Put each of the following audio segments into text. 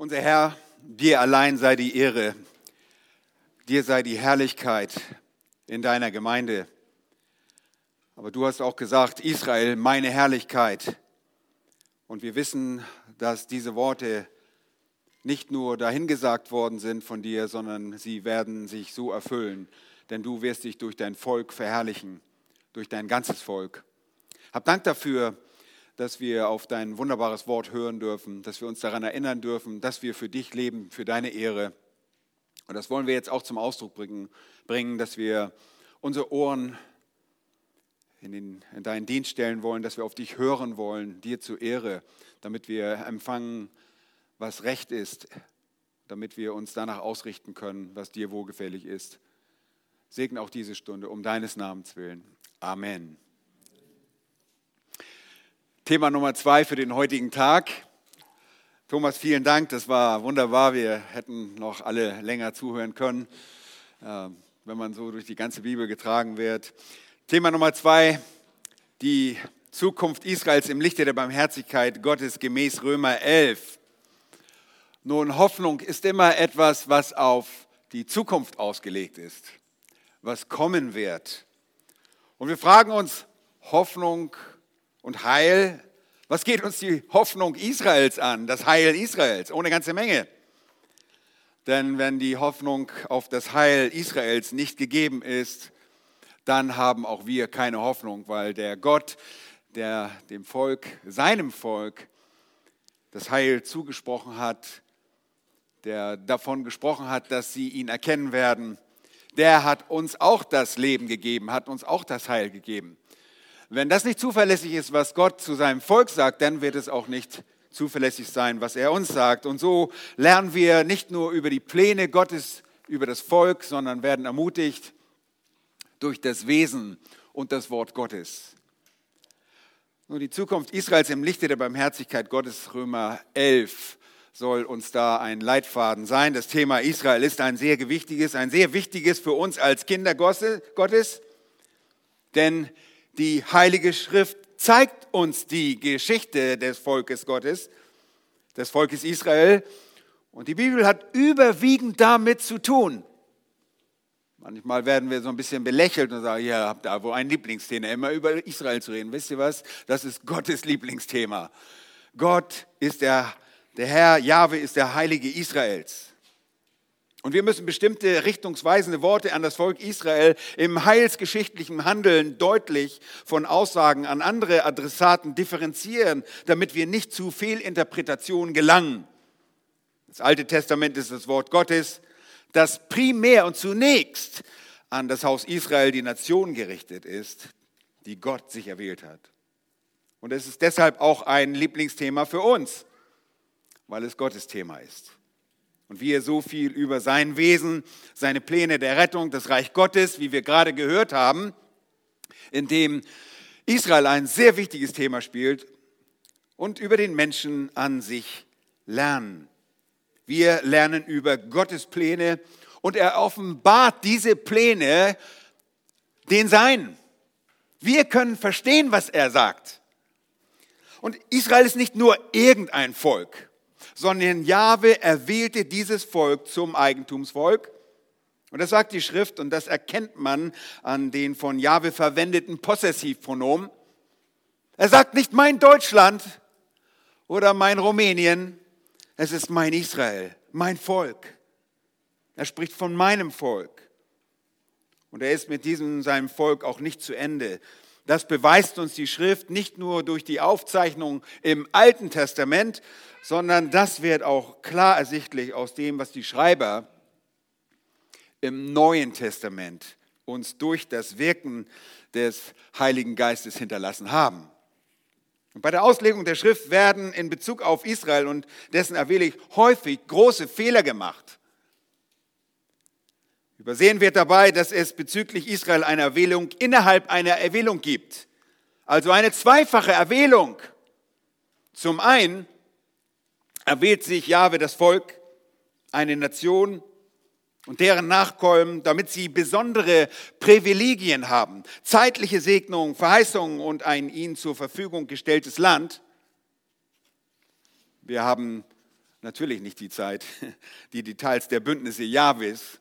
Unser Herr, dir allein sei die Ehre, dir sei die Herrlichkeit in deiner Gemeinde. Aber du hast auch gesagt, Israel, meine Herrlichkeit. Und wir wissen, dass diese Worte nicht nur dahingesagt worden sind von dir, sondern sie werden sich so erfüllen. Denn du wirst dich durch dein Volk verherrlichen, durch dein ganzes Volk. Hab Dank dafür, dass wir auf dein wunderbares Wort hören dürfen, dass wir uns daran erinnern dürfen, dass wir für dich leben, für deine Ehre. Und das wollen wir jetzt auch zum Ausdruck bringen, bringen dass wir unsere Ohren in, den, in deinen Dienst stellen wollen, dass wir auf dich hören wollen, dir zur Ehre, damit wir empfangen, was recht ist, damit wir uns danach ausrichten können, was dir wohlgefällig ist. Segne auch diese Stunde um deines Namens willen. Amen. Thema Nummer zwei für den heutigen Tag. Thomas, vielen Dank, das war wunderbar. Wir hätten noch alle länger zuhören können, äh, wenn man so durch die ganze Bibel getragen wird. Thema Nummer zwei, die Zukunft Israels im Lichte der Barmherzigkeit Gottes gemäß Römer 11. Nun, Hoffnung ist immer etwas, was auf die Zukunft ausgelegt ist, was kommen wird. Und wir fragen uns, Hoffnung und Heil, was geht uns die Hoffnung Israels an, das Heil Israels? Ohne ganze Menge. Denn wenn die Hoffnung auf das Heil Israels nicht gegeben ist, dann haben auch wir keine Hoffnung, weil der Gott, der dem Volk, seinem Volk, das Heil zugesprochen hat, der davon gesprochen hat, dass sie ihn erkennen werden, der hat uns auch das Leben gegeben, hat uns auch das Heil gegeben. Wenn das nicht zuverlässig ist, was Gott zu seinem Volk sagt, dann wird es auch nicht zuverlässig sein, was er uns sagt. Und so lernen wir nicht nur über die Pläne Gottes, über das Volk, sondern werden ermutigt durch das Wesen und das Wort Gottes. Nur die Zukunft Israels im Lichte der Barmherzigkeit Gottes, Römer 11, soll uns da ein Leitfaden sein. Das Thema Israel ist ein sehr gewichtiges, ein sehr wichtiges für uns als Kinder Gottes, denn die Heilige Schrift zeigt uns die Geschichte des Volkes Gottes, des Volkes Israel. Und die Bibel hat überwiegend damit zu tun. Manchmal werden wir so ein bisschen belächelt und sagen, ja, habt da wo ein Lieblingsthema, immer über Israel zu reden. Wisst ihr was? Das ist Gottes Lieblingsthema. Gott ist der, der Herr, Jahwe ist der Heilige Israels. Und wir müssen bestimmte richtungsweisende Worte an das Volk Israel im heilsgeschichtlichen Handeln deutlich von Aussagen an andere Adressaten differenzieren, damit wir nicht zu Fehlinterpretationen gelangen. Das Alte Testament ist das Wort Gottes, das primär und zunächst an das Haus Israel, die Nation gerichtet ist, die Gott sich erwählt hat. Und es ist deshalb auch ein Lieblingsthema für uns, weil es Gottes Thema ist und wie er so viel über sein Wesen, seine Pläne der Rettung, das Reich Gottes, wie wir gerade gehört haben, in dem Israel ein sehr wichtiges Thema spielt und über den Menschen an sich lernen. Wir lernen über Gottes Pläne und er offenbart diese Pläne den Seinen. Wir können verstehen, was er sagt. Und Israel ist nicht nur irgendein Volk sondern Jahwe erwählte dieses Volk zum Eigentumsvolk. Und das sagt die Schrift und das erkennt man an den von Jahwe verwendeten Possessivpronomen. Er sagt nicht mein Deutschland oder mein Rumänien, es ist mein Israel, mein Volk. Er spricht von meinem Volk. Und er ist mit diesem seinem Volk auch nicht zu Ende. Das beweist uns die Schrift nicht nur durch die Aufzeichnung im Alten Testament, sondern das wird auch klar ersichtlich aus dem, was die Schreiber im Neuen Testament uns durch das Wirken des Heiligen Geistes hinterlassen haben. Und bei der Auslegung der Schrift werden in Bezug auf Israel und dessen Erwählung häufig große Fehler gemacht. Übersehen wird dabei, dass es bezüglich Israel eine Erwählung innerhalb einer Erwählung gibt. Also eine zweifache Erwählung. Zum einen erwählt sich Jahwe das Volk, eine Nation und deren Nachkommen, damit sie besondere Privilegien haben, zeitliche Segnungen, Verheißungen und ein ihnen zur Verfügung gestelltes Land. Wir haben natürlich nicht die Zeit, die Details der Bündnisse Jahwes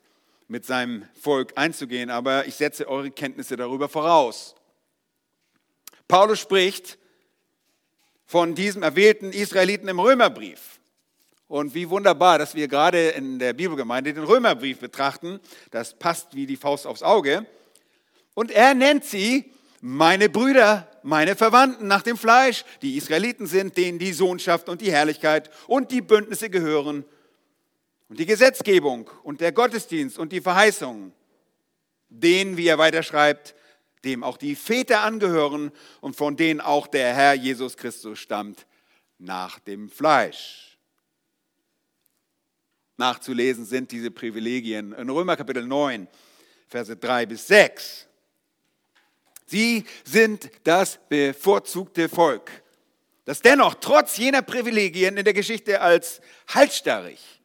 mit seinem Volk einzugehen, aber ich setze eure Kenntnisse darüber voraus. Paulus spricht von diesem erwählten Israeliten im Römerbrief. Und wie wunderbar, dass wir gerade in der Bibelgemeinde den Römerbrief betrachten. Das passt wie die Faust aufs Auge. Und er nennt sie meine Brüder, meine Verwandten nach dem Fleisch, die Israeliten sind, denen die Sohnschaft und die Herrlichkeit und die Bündnisse gehören und die Gesetzgebung und der Gottesdienst und die Verheißungen, denen, wie er weiterschreibt, dem auch die Väter angehören und von denen auch der Herr Jesus Christus stammt nach dem Fleisch. Nachzulesen sind diese Privilegien in Römer Kapitel 9, Verse 3 bis 6. Sie sind das bevorzugte Volk, das dennoch trotz jener Privilegien in der Geschichte als halsstarrig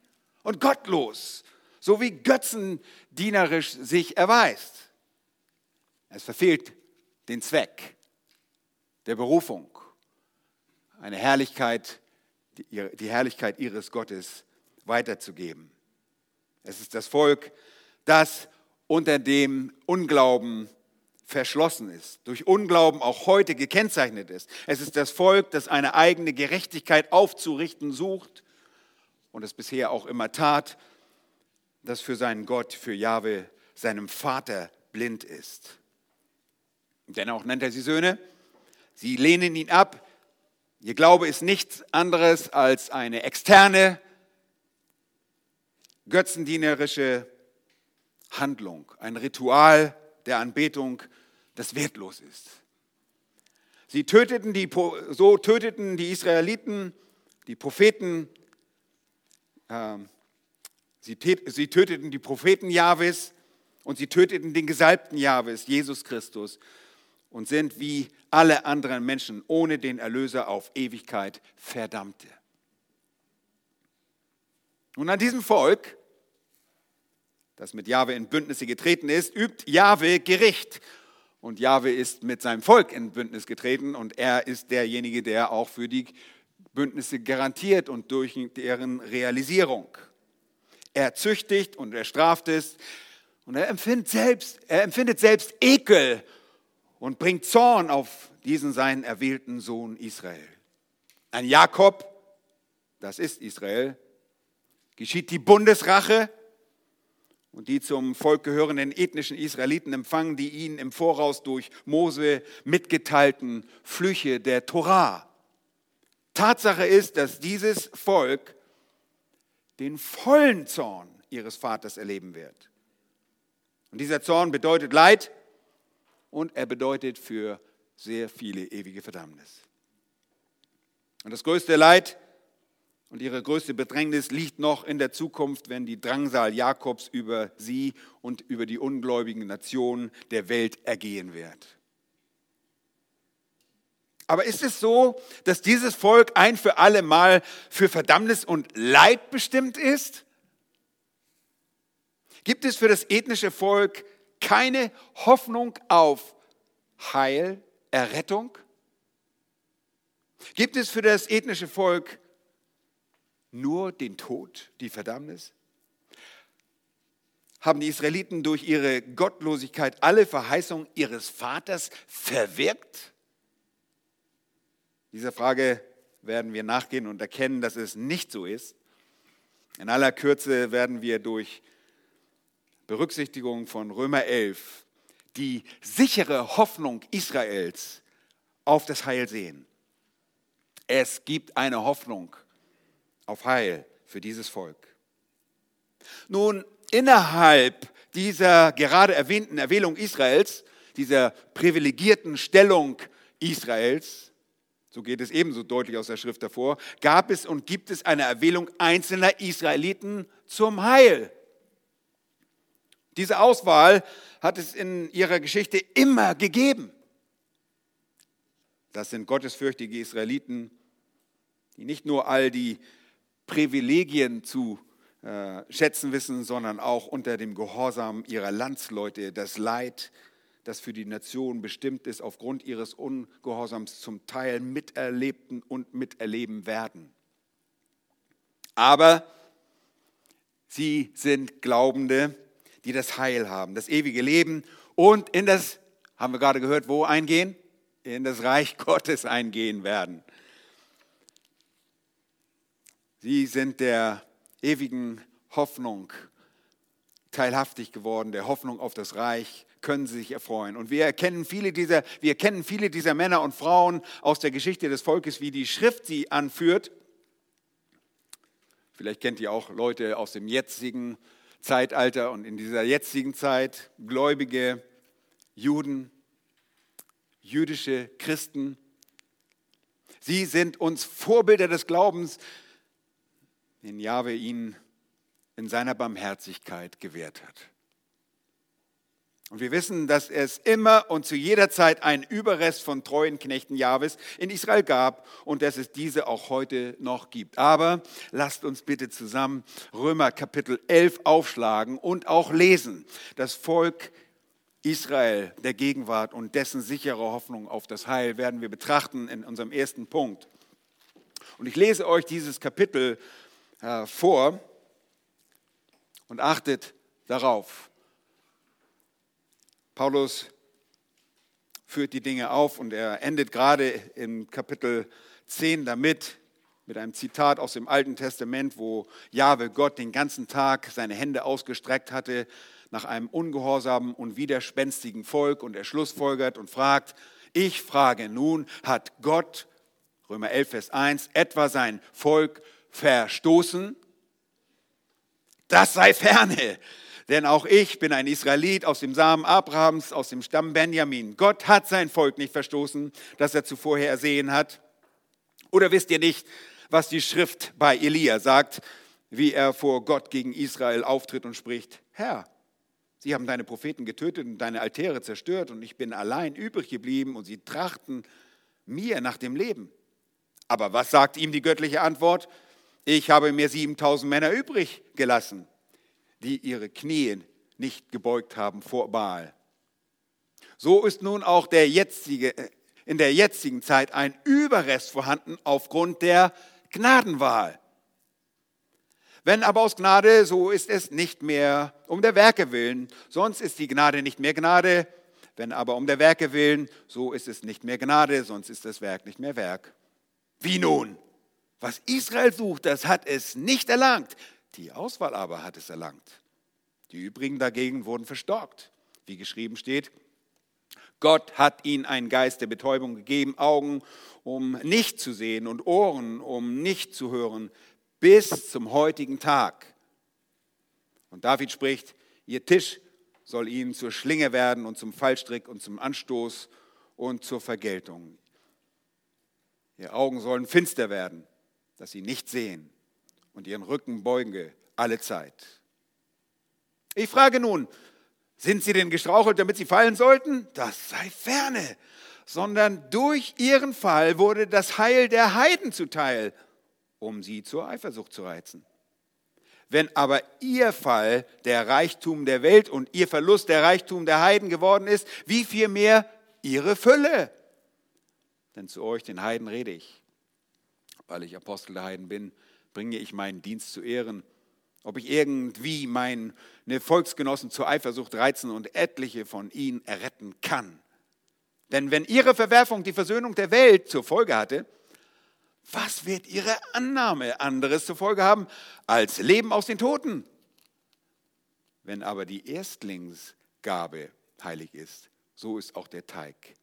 und gottlos sowie götzendienerisch sich erweist. Es verfehlt den Zweck der Berufung, eine Herrlichkeit, die Herrlichkeit ihres Gottes weiterzugeben. Es ist das Volk, das unter dem Unglauben verschlossen ist, durch Unglauben auch heute gekennzeichnet ist. Es ist das Volk, das eine eigene Gerechtigkeit aufzurichten sucht und es bisher auch immer tat, das für seinen Gott, für Jahwe, seinem Vater blind ist. Dennoch nennt er sie Söhne. Sie lehnen ihn ab. Ihr Glaube ist nichts anderes als eine externe, götzendienerische Handlung, ein Ritual der Anbetung, das wertlos ist. Sie töteten die, so töteten die Israeliten die Propheten, sie, sie töteten die Propheten Jahwes und sie töteten den Gesalbten Jahwes, Jesus Christus und sind wie alle anderen Menschen ohne den Erlöser auf Ewigkeit Verdammte. Nun an diesem Volk, das mit Jahwe in Bündnisse getreten ist, übt Jahwe Gericht. Und Jahwe ist mit seinem Volk in Bündnis getreten und er ist derjenige, der auch für die Bündnisse garantiert und durch deren Realisierung. Er züchtigt und er straft es und er empfindet selbst, er empfindet selbst Ekel und bringt Zorn auf diesen seinen erwählten Sohn Israel. An Jakob, das ist Israel, geschieht die Bundesrache und die zum Volk gehörenden ethnischen Israeliten empfangen die ihnen im Voraus durch Mose mitgeteilten Flüche der Torah. Tatsache ist, dass dieses Volk den vollen Zorn ihres Vaters erleben wird. Und dieser Zorn bedeutet Leid, und er bedeutet für sehr viele ewige Verdammnis. Und das größte Leid und ihre größte Bedrängnis liegt noch in der Zukunft, wenn die Drangsal Jakobs über sie und über die ungläubigen Nationen der Welt ergehen wird. Aber ist es so, dass dieses Volk ein für alle Mal für Verdammnis und Leid bestimmt ist? Gibt es für das ethnische Volk keine Hoffnung auf Heil, Errettung? Gibt es für das ethnische Volk nur den Tod, die Verdammnis? Haben die Israeliten durch ihre Gottlosigkeit alle Verheißungen ihres Vaters verwirkt? Dieser Frage werden wir nachgehen und erkennen, dass es nicht so ist. In aller Kürze werden wir durch Berücksichtigung von Römer 11 die sichere Hoffnung Israels auf das Heil sehen. Es gibt eine Hoffnung auf Heil für dieses Volk. Nun, innerhalb dieser gerade erwähnten Erwählung Israels, dieser privilegierten Stellung Israels, so geht es ebenso deutlich aus der Schrift hervor, gab es und gibt es eine Erwählung einzelner Israeliten zum Heil. Diese Auswahl hat es in ihrer Geschichte immer gegeben. Das sind gottesfürchtige Israeliten, die nicht nur all die Privilegien zu äh, schätzen wissen, sondern auch unter dem Gehorsam ihrer Landsleute das Leid, das für die Nation bestimmt ist, aufgrund ihres Ungehorsams zum Teil miterlebten und miterleben werden. Aber sie sind Glaubende, die das Heil haben, das ewige Leben und in das, haben wir gerade gehört, wo eingehen? In das Reich Gottes eingehen werden. Sie sind der ewigen Hoffnung teilhaftig geworden, der Hoffnung auf das Reich, können sie sich erfreuen. Und wir erkennen viele dieser, wir kennen viele dieser Männer und Frauen aus der Geschichte des Volkes, wie die Schrift sie anführt. Vielleicht kennt ihr auch Leute aus dem jetzigen Zeitalter und in dieser jetzigen Zeit, gläubige Juden, jüdische Christen. Sie sind uns Vorbilder des Glaubens, den Jahwe ihnen in seiner Barmherzigkeit gewährt hat. Und wir wissen, dass es immer und zu jeder Zeit einen Überrest von treuen Knechten Jahwes in Israel gab und dass es diese auch heute noch gibt. Aber lasst uns bitte zusammen Römer Kapitel 11 aufschlagen und auch lesen. Das Volk Israel der Gegenwart und dessen sichere Hoffnung auf das Heil werden wir betrachten in unserem ersten Punkt. Und ich lese euch dieses Kapitel äh, vor und achtet darauf. Paulus führt die Dinge auf und er endet gerade im Kapitel 10 damit, mit einem Zitat aus dem Alten Testament, wo Jahwe Gott den ganzen Tag seine Hände ausgestreckt hatte nach einem ungehorsamen und widerspenstigen Volk und er schlussfolgert und fragt, ich frage nun, hat Gott, Römer 11, Vers 1, etwa sein Volk verstoßen? Das sei ferne. Denn auch ich bin ein Israelit aus dem Samen Abrahams, aus dem Stamm Benjamin. Gott hat sein Volk nicht verstoßen, das er zuvor ersehen hat. Oder wisst ihr nicht, was die Schrift bei Elia sagt, wie er vor Gott gegen Israel auftritt und spricht, Herr, sie haben deine Propheten getötet und deine Altäre zerstört und ich bin allein übrig geblieben und sie trachten mir nach dem Leben. Aber was sagt ihm die göttliche Antwort? ich habe mir 7000 Männer übrig gelassen, die ihre Knie nicht gebeugt haben vor Baal. So ist nun auch der jetzige, in der jetzigen Zeit ein Überrest vorhanden aufgrund der Gnadenwahl. Wenn aber aus Gnade, so ist es nicht mehr um der Werke willen, sonst ist die Gnade nicht mehr Gnade. Wenn aber um der Werke willen, so ist es nicht mehr Gnade, sonst ist das Werk nicht mehr Werk. Wie nun? Was Israel sucht, das hat es nicht erlangt. Die Auswahl aber hat es erlangt. Die übrigen dagegen wurden verstorbt. Wie geschrieben steht, Gott hat ihnen einen Geist der Betäubung gegeben, Augen, um nicht zu sehen und Ohren, um nicht zu hören, bis zum heutigen Tag. Und David spricht, ihr Tisch soll ihnen zur Schlinge werden und zum Fallstrick und zum Anstoß und zur Vergeltung. Ihre Augen sollen finster werden dass sie nicht sehen und ihren Rücken beuge alle Zeit. Ich frage nun, sind sie denn gestrauchelt, damit sie fallen sollten? Das sei ferne, sondern durch ihren Fall wurde das Heil der Heiden zuteil, um sie zur Eifersucht zu reizen. Wenn aber ihr Fall der Reichtum der Welt und ihr Verlust der Reichtum der Heiden geworden ist, wie viel mehr ihre Fülle? Denn zu euch, den Heiden, rede ich weil ich Apostel der Heiden bin, bringe ich meinen Dienst zu Ehren. Ob ich irgendwie meine Volksgenossen zur Eifersucht reizen und etliche von ihnen erretten kann. Denn wenn ihre Verwerfung die Versöhnung der Welt zur Folge hatte, was wird ihre Annahme anderes zur Folge haben als Leben aus den Toten? Wenn aber die Erstlingsgabe heilig ist, so ist auch der Teig.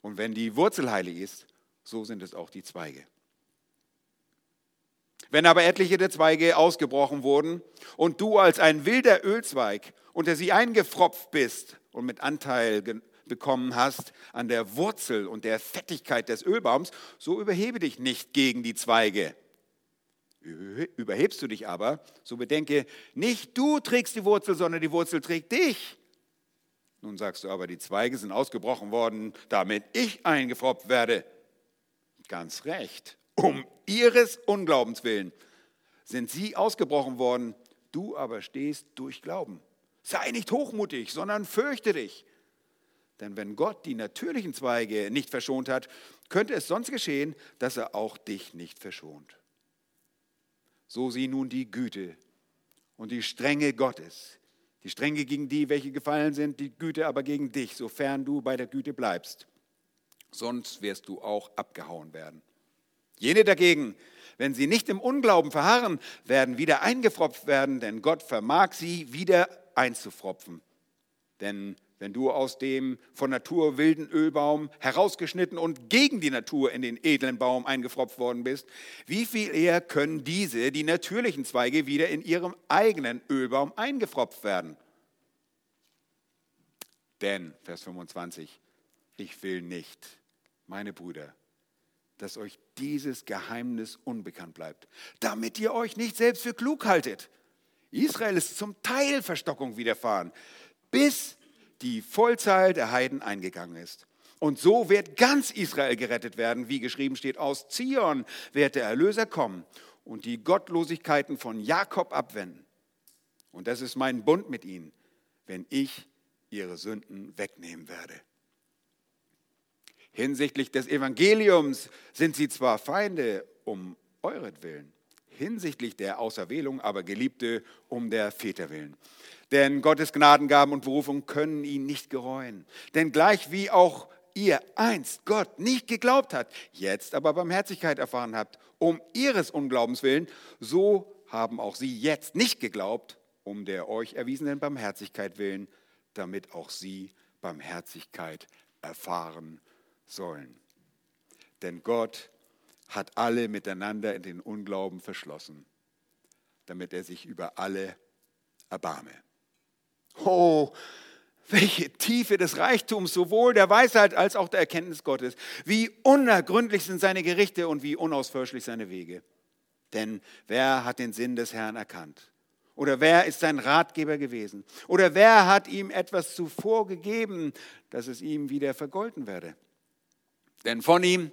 Und wenn die Wurzel heilig ist, so sind es auch die Zweige. Wenn aber etliche der Zweige ausgebrochen wurden und du als ein wilder Ölzweig unter sie eingefropft bist und mit Anteil bekommen hast an der Wurzel und der Fettigkeit des Ölbaums, so überhebe dich nicht gegen die Zweige. Überhebst du dich aber, so bedenke, nicht du trägst die Wurzel, sondern die Wurzel trägt dich. Nun sagst du aber, die Zweige sind ausgebrochen worden, damit ich eingefropft werde. Ganz recht. Um ihres Unglaubens willen sind sie ausgebrochen worden, du aber stehst durch Glauben. Sei nicht hochmutig, sondern fürchte dich. Denn wenn Gott die natürlichen Zweige nicht verschont hat, könnte es sonst geschehen, dass er auch dich nicht verschont. so sieh nun die Güte und die Strenge Gottes. Die Strenge gegen die, welche gefallen sind, die Güte aber gegen dich, sofern du bei der Güte bleibst. Sonst wirst du auch abgehauen werden. Jene dagegen, wenn sie nicht im Unglauben verharren, werden wieder eingefropft werden, denn Gott vermag sie wieder einzufropfen. Denn wenn du aus dem von Natur wilden Ölbaum herausgeschnitten und gegen die Natur in den edlen Baum eingefropft worden bist, wie viel eher können diese, die natürlichen Zweige, wieder in ihrem eigenen Ölbaum eingefropft werden? Denn, Vers 25, ich will nicht, meine Brüder, dass euch dieses Geheimnis unbekannt bleibt, damit ihr euch nicht selbst für klug haltet. Israel ist zum Teil Verstockung widerfahren, bis die Vollzahl der Heiden eingegangen ist. Und so wird ganz Israel gerettet werden, wie geschrieben steht, aus Zion wird der Erlöser kommen und die Gottlosigkeiten von Jakob abwenden. Und das ist mein Bund mit ihnen, wenn ich ihre Sünden wegnehmen werde. Hinsichtlich des Evangeliums sind sie zwar Feinde um euretwillen, hinsichtlich der Auserwählung aber Geliebte um der Väter willen. Denn Gottes Gnadengaben und Berufung können ihn nicht gereuen. Denn gleich wie auch ihr einst Gott nicht geglaubt habt, jetzt aber Barmherzigkeit erfahren habt, um ihres Unglaubens willen, so haben auch sie jetzt nicht geglaubt, um der euch erwiesenen Barmherzigkeit willen, damit auch sie Barmherzigkeit erfahren sollen. Denn Gott hat alle miteinander in den Unglauben verschlossen, damit er sich über alle erbarme. Oh, welche Tiefe des Reichtums, sowohl der Weisheit als auch der Erkenntnis Gottes. Wie unergründlich sind seine Gerichte und wie unausforschlich seine Wege. Denn wer hat den Sinn des Herrn erkannt? Oder wer ist sein Ratgeber gewesen? Oder wer hat ihm etwas zuvor gegeben, dass es ihm wieder vergolten werde? Denn von ihm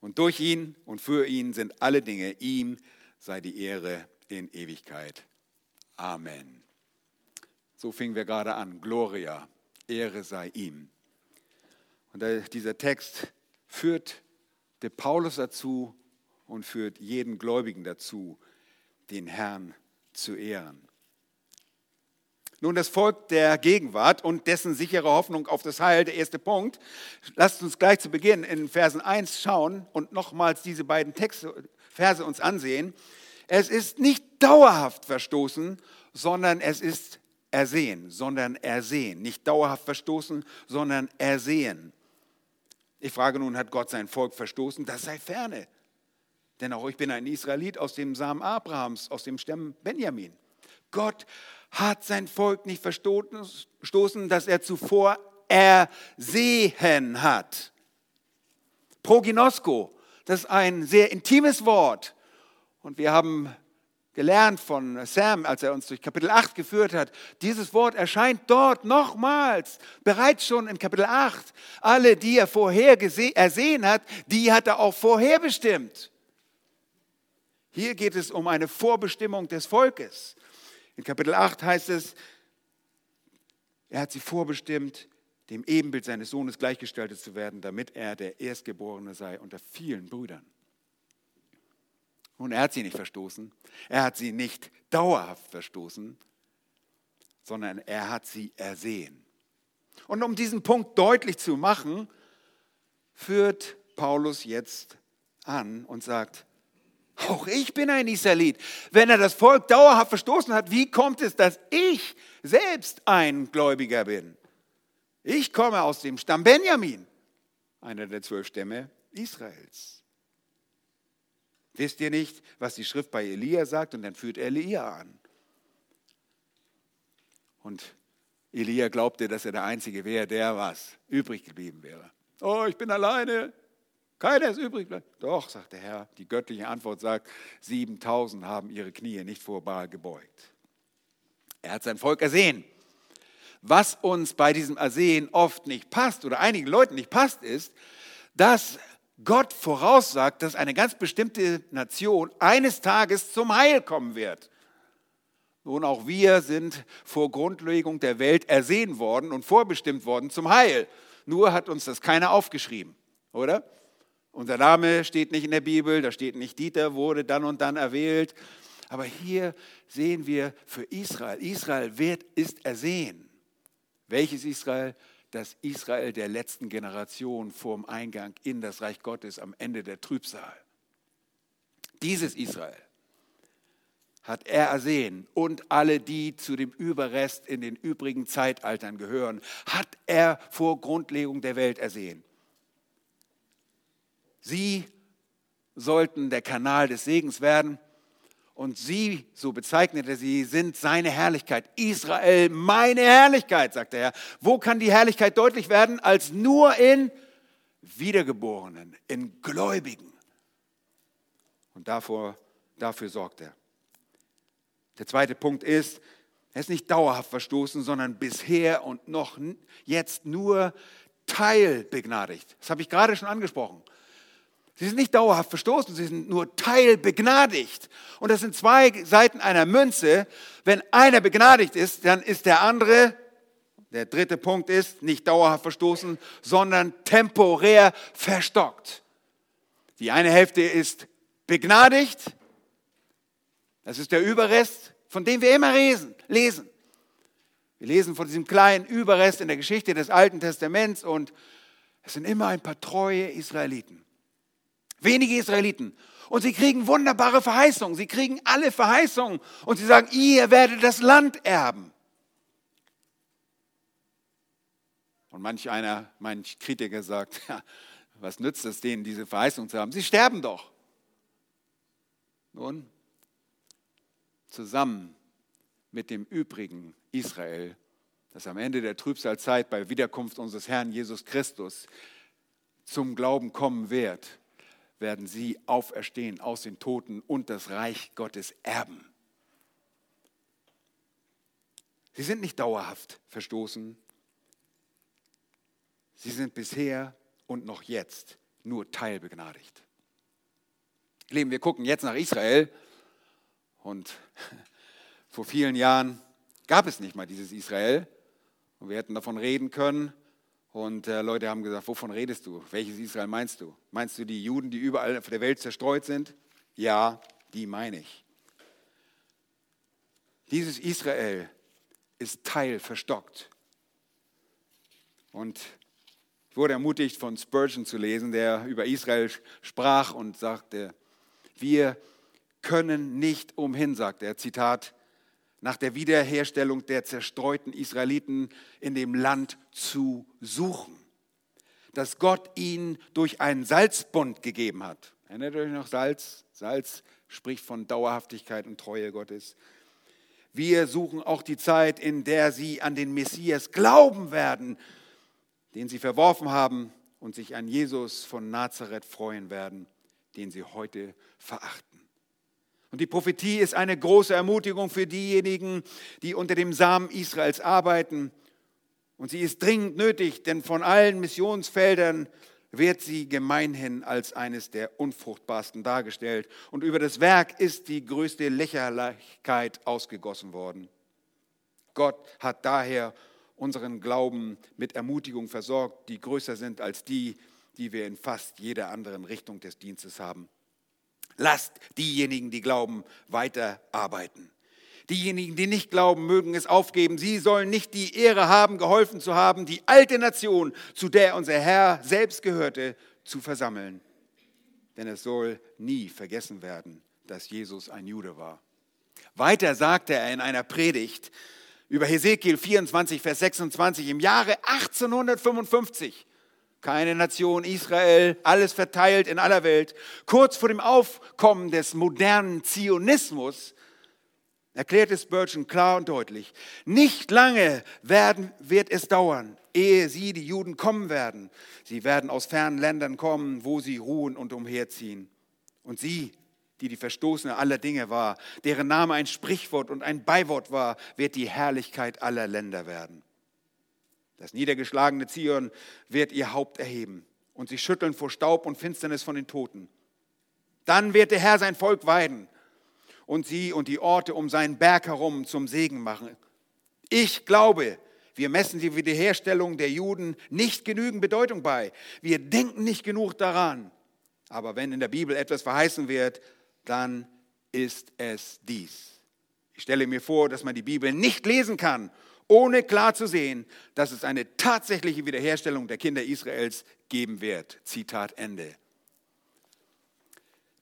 und durch ihn und für ihn sind alle Dinge. Ihm sei die Ehre in Ewigkeit. Amen. So fingen wir gerade an. Gloria, Ehre sei ihm. Und dieser Text führt der Paulus dazu und führt jeden Gläubigen dazu, den Herrn zu ehren. Nun, das Volk der Gegenwart und dessen sichere Hoffnung auf das Heil, der erste Punkt. Lasst uns gleich zu Beginn in Versen 1 schauen und nochmals diese beiden Texte, Verse uns ansehen. Es ist nicht dauerhaft verstoßen, sondern es ist ersehen, sondern ersehen. Nicht dauerhaft verstoßen, sondern ersehen. Ich frage nun, hat Gott sein Volk verstoßen? Das sei ferne. Denn auch ich bin ein Israelit aus dem Samen Abrahams, aus dem Stamm Benjamin. Gott hat sein Volk nicht verstoßen, dass er zuvor ersehen hat. Proginosko, das ist ein sehr intimes Wort. Und wir haben gelernt von Sam, als er uns durch Kapitel 8 geführt hat. Dieses Wort erscheint dort nochmals, bereits schon in Kapitel 8. Alle, die er vorher ersehen hat, die hat er auch vorherbestimmt. Hier geht es um eine Vorbestimmung des Volkes. In Kapitel 8 heißt es, er hat sie vorbestimmt, dem Ebenbild seines Sohnes gleichgestaltet zu werden, damit er der Erstgeborene sei unter vielen Brüdern. Und er hat sie nicht verstoßen. Er hat sie nicht dauerhaft verstoßen, sondern er hat sie ersehen. Und um diesen Punkt deutlich zu machen, führt Paulus jetzt an und sagt, auch ich bin ein Israelit. Wenn er das Volk dauerhaft verstoßen hat, wie kommt es, dass ich selbst ein Gläubiger bin? Ich komme aus dem Stamm Benjamin, einer der zwölf Stämme Israels. Wisst ihr nicht, was die Schrift bei Elia sagt? Und dann führt Elia an. Und Elia glaubte, dass er der Einzige wäre, der was übrig geblieben wäre. Oh, ich bin alleine. Keiner ist übrig. Doch, sagt der Herr. Die göttliche Antwort sagt, 7000 haben ihre Knie nicht vor Baal gebeugt. Er hat sein Volk ersehen. Was uns bei diesem Ersehen oft nicht passt oder einigen Leuten nicht passt, ist, dass Gott voraussagt, dass eine ganz bestimmte Nation eines Tages zum Heil kommen wird. Nun, auch wir sind vor Grundlegung der Welt ersehen worden und vorbestimmt worden zum Heil. Nur hat uns das keiner aufgeschrieben, oder? Unser Name steht nicht in der Bibel, da steht nicht, Dieter wurde dann und dann erwählt. Aber hier sehen wir für Israel, Israel wird, ist ersehen. Welches Israel? Das Israel der letzten Generation vor dem Eingang in das Reich Gottes am Ende der Trübsal. Dieses Israel hat er ersehen und alle, die zu dem Überrest in den übrigen Zeitaltern gehören, hat er vor Grundlegung der Welt ersehen. Sie sollten der Kanal des Segens werden und sie, so bezeichnete sie, sind seine Herrlichkeit. Israel, meine Herrlichkeit, sagt er. Wo kann die Herrlichkeit deutlich werden, als nur in Wiedergeborenen, in Gläubigen? Und davor, dafür sorgt er. Der zweite Punkt ist, er ist nicht dauerhaft verstoßen, sondern bisher und noch jetzt nur teilbegnadigt. Das habe ich gerade schon angesprochen. Sie sind nicht dauerhaft verstoßen, sie sind nur teilbegnadigt. Und das sind zwei Seiten einer Münze. Wenn einer begnadigt ist, dann ist der andere, der dritte Punkt ist, nicht dauerhaft verstoßen, sondern temporär verstockt. Die eine Hälfte ist begnadigt, das ist der Überrest, von dem wir immer lesen. Wir lesen von diesem kleinen Überrest in der Geschichte des Alten Testaments und es sind immer ein paar treue Israeliten. Wenige Israeliten. Und sie kriegen wunderbare Verheißungen. Sie kriegen alle Verheißungen. Und sie sagen, ihr werdet das Land erben. Und manch einer, manch Kritiker sagt, ja, was nützt es denen, diese Verheißung zu haben? Sie sterben doch. Nun, zusammen mit dem übrigen Israel, das am Ende der Trübsalzeit bei Wiederkunft unseres Herrn Jesus Christus zum Glauben kommen wird, werden sie auferstehen aus den Toten und das Reich Gottes erben. Sie sind nicht dauerhaft verstoßen. Sie sind bisher und noch jetzt nur teilbegnadigt. Leben, wir gucken jetzt nach Israel und vor vielen Jahren gab es nicht mal dieses Israel. Und wir hätten davon reden können. Und äh, Leute haben gesagt, wovon redest du? Welches Israel meinst du? Meinst du die Juden, die überall auf der Welt zerstreut sind? Ja, die meine ich. Dieses Israel ist teilverstockt. Und ich wurde ermutigt, von Spurgeon zu lesen, der über Israel sprach und sagte, wir können nicht umhin, sagt er, Zitat, nach der Wiederherstellung der zerstreuten Israeliten in dem Land zu suchen, das Gott ihnen durch einen Salzbund gegeben hat. Erinnert euch noch Salz? Salz spricht von Dauerhaftigkeit und Treue Gottes. Wir suchen auch die Zeit, in der sie an den Messias glauben werden, den sie verworfen haben und sich an Jesus von Nazareth freuen werden, den sie heute verachten. Und die Prophetie ist eine große Ermutigung für diejenigen, die unter dem Samen Israels arbeiten. Und sie ist dringend nötig, denn von allen Missionsfeldern wird sie gemeinhin als eines der unfruchtbarsten dargestellt. Und über das Werk ist die größte Lächerlichkeit ausgegossen worden. Gott hat daher unseren Glauben mit Ermutigung versorgt, die größer sind als die, die wir in fast jeder anderen Richtung des Dienstes haben. Lasst diejenigen, die glauben, weiter arbeiten. Diejenigen, die nicht glauben, mögen es aufgeben. Sie sollen nicht die Ehre haben, geholfen zu haben, die alte Nation, zu der unser Herr selbst gehörte, zu versammeln. Denn es soll nie vergessen werden, dass Jesus ein Jude war. Weiter sagte er in einer Predigt über Hesekiel 24, Vers 26 im Jahre 1855 keine Nation, Israel, alles verteilt in aller Welt. Kurz vor dem Aufkommen des modernen Zionismus erklärte Spurgeon klar und deutlich, nicht lange werden, wird es dauern, ehe sie, die Juden, kommen werden. Sie werden aus fernen Ländern kommen, wo sie ruhen und umherziehen. Und sie, die die Verstoßene aller Dinge war, deren Name ein Sprichwort und ein Beiwort war, wird die Herrlichkeit aller Länder werden. Das niedergeschlagene Zion wird ihr Haupt erheben und sie schütteln vor Staub und Finsternis von den Toten. Dann wird der Herr sein Volk weiden und sie und die Orte um seinen Berg herum zum Segen machen. Ich glaube, wir messen die Wiederherstellung der Juden nicht genügend Bedeutung bei. Wir denken nicht genug daran. Aber wenn in der Bibel etwas verheißen wird, dann ist es dies. Ich stelle mir vor, dass man die Bibel nicht lesen kann, ohne klar zu sehen, dass es eine tatsächliche Wiederherstellung der Kinder Israels geben wird. Zitat Ende.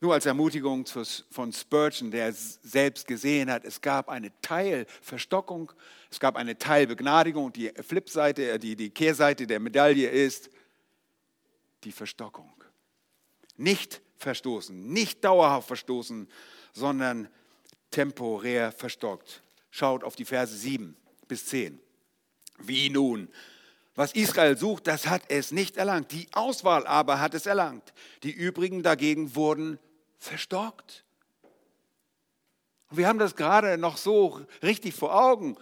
Nur als Ermutigung von Spurgeon, der selbst gesehen hat, es gab eine Teilverstockung, es gab eine Teilbegnadigung. Die Flipseite, äh, die, die Kehrseite der Medaille ist die Verstockung. Nicht verstoßen, nicht dauerhaft verstoßen, sondern temporär verstockt. Schaut auf die Verse 7 bis 10. Wie nun? Was Israel sucht, das hat es nicht erlangt. Die Auswahl aber hat es erlangt. Die übrigen dagegen wurden verstockt. Wir haben das gerade noch so richtig vor Augen.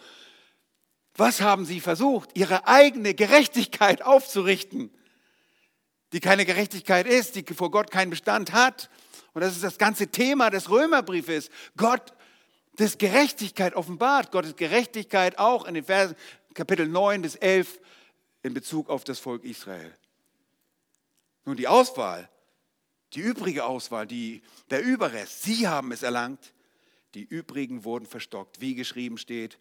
Was haben sie versucht? Ihre eigene Gerechtigkeit aufzurichten, die keine Gerechtigkeit ist, die vor Gott keinen Bestand hat. Und das ist das ganze Thema des Römerbriefes. Gott des Gerechtigkeit offenbart, Gottes Gerechtigkeit auch in den Versen Kapitel 9 bis 11 in Bezug auf das Volk Israel. Nun die Auswahl die übrige Auswahl, die, der Überrest, sie haben es erlangt. Die übrigen wurden verstockt, wie geschrieben steht.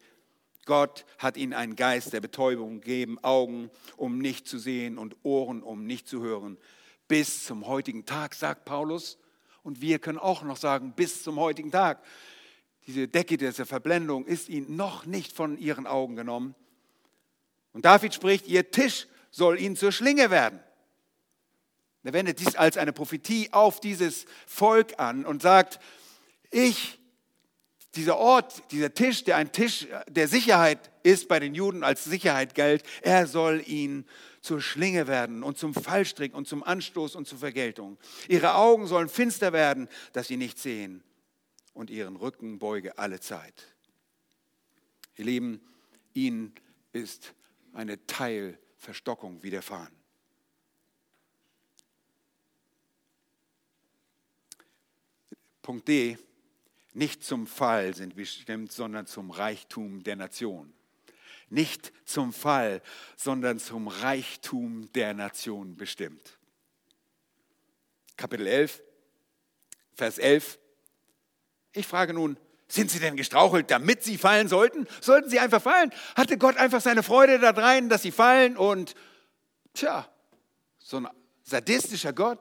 Gott hat ihnen einen Geist der Betäubung gegeben, Augen, um nicht zu sehen und Ohren, um nicht zu hören. Bis zum heutigen Tag, sagt Paulus. Und wir können auch noch sagen, bis zum heutigen Tag. Diese Decke dieser Verblendung ist ihnen noch nicht von ihren Augen genommen. Und David spricht, ihr Tisch soll ihnen zur Schlinge werden. Er wendet dies als eine Prophetie auf dieses Volk an und sagt, ich, dieser Ort, dieser Tisch, der ein Tisch der Sicherheit ist, bei den Juden als Sicherheit galt, er soll ihnen zur Schlinge werden und zum Fallstrick und zum Anstoß und zur Vergeltung. Ihre Augen sollen finster werden, dass sie nicht sehen und ihren Rücken beuge alle Zeit. Ihr Lieben, ihnen ist eine Teilverstockung widerfahren. Punkt D, nicht zum Fall sind bestimmt, sondern zum Reichtum der Nation. Nicht zum Fall, sondern zum Reichtum der Nation bestimmt. Kapitel 11, Vers 11. Ich frage nun, sind sie denn gestrauchelt, damit sie fallen sollten? Sollten sie einfach fallen? Hatte Gott einfach seine Freude daran, dass sie fallen und, tja, so ein sadistischer Gott,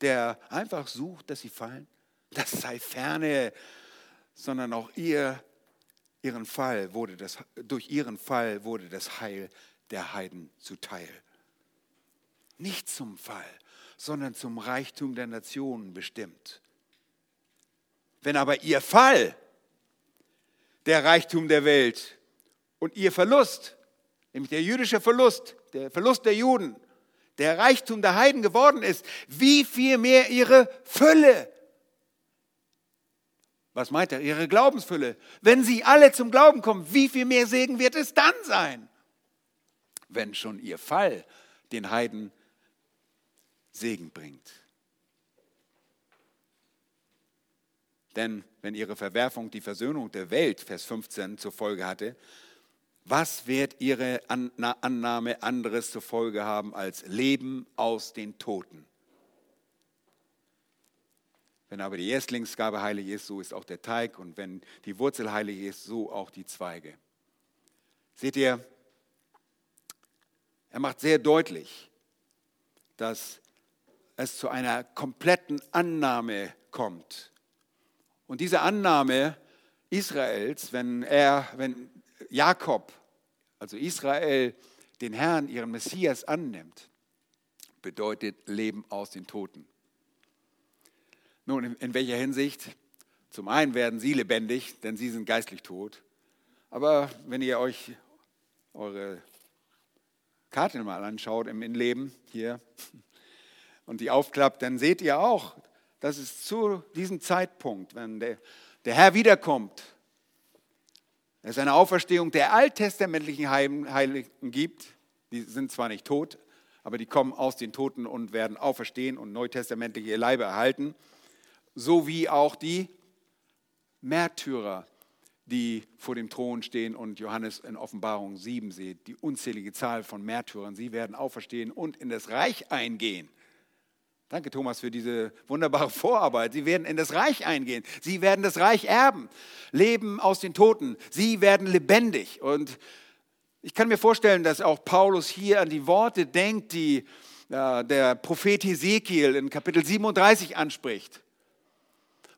der einfach sucht, dass sie fallen? Das sei ferne, sondern auch ihr, ihren Fall wurde das, durch ihren Fall wurde das Heil der Heiden zuteil. Nicht zum Fall, sondern zum Reichtum der Nationen bestimmt. Wenn aber ihr Fall der Reichtum der Welt und ihr Verlust, nämlich der jüdische Verlust, der Verlust der Juden, der Reichtum der Heiden geworden ist, wie viel mehr ihre Fülle was meint er? Ihre Glaubensfülle. Wenn sie alle zum Glauben kommen, wie viel mehr Segen wird es dann sein? Wenn schon ihr Fall den Heiden Segen bringt. Denn wenn ihre Verwerfung die Versöhnung der Welt, Vers 15, zur Folge hatte, was wird ihre Annahme anderes zur Folge haben als Leben aus den Toten? Wenn aber die Erstlingsgabe heilig ist, so ist auch der Teig. Und wenn die Wurzel heilig ist, so auch die Zweige. Seht ihr, er macht sehr deutlich, dass es zu einer kompletten Annahme kommt. Und diese Annahme Israels, wenn er, wenn Jakob, also Israel, den Herrn, ihren Messias annimmt, bedeutet Leben aus den Toten. Nun, in, welcher Hinsicht? Zum einen werden sie lebendig, denn sie sind geistlich tot. Aber wenn ihr euch eure Karte mal anschaut im Leben hier und die aufklappt, dann seht ihr auch, dass es zu diesem Zeitpunkt, wenn der, der Herr wiederkommt, es eine Auferstehung der alttestamentlichen Heiligen gibt. Die sind zwar nicht tot, aber die kommen aus den Toten und werden auferstehen und neutestamentliche Leibe erhalten sowie auch die Märtyrer, die vor dem Thron stehen und Johannes in Offenbarung 7 sieht, die unzählige Zahl von Märtyrern. Sie werden auferstehen und in das Reich eingehen, Danke, Thomas, für diese wunderbare Vorarbeit. Sie werden in das Reich eingehen. Sie werden das Reich erben. Leben aus den Toten. Sie werden lebendig. Und ich kann mir vorstellen, dass auch Paulus hier an die Worte denkt, die äh, der Prophet Hesekiel in Kapitel 37 anspricht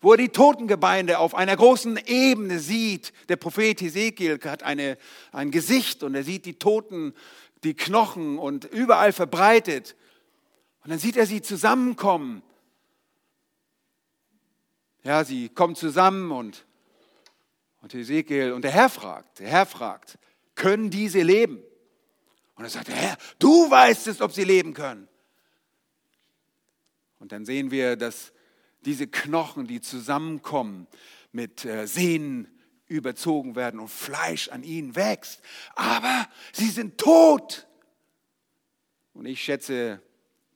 wo er die Totengebeinde auf einer großen Ebene sieht. Der Prophet Hesekiel hat eine, ein Gesicht und er sieht die Toten, die Knochen und überall verbreitet. Und dann sieht er sie zusammenkommen. Ja, sie kommen zusammen und, und Hesekiel, und der Herr fragt, der Herr fragt, können diese leben? Und er sagt, Herr, du weißt es, ob sie leben können. Und dann sehen wir, dass diese Knochen, die zusammenkommen, mit äh, Sehnen überzogen werden und Fleisch an ihnen wächst. Aber sie sind tot. Und ich schätze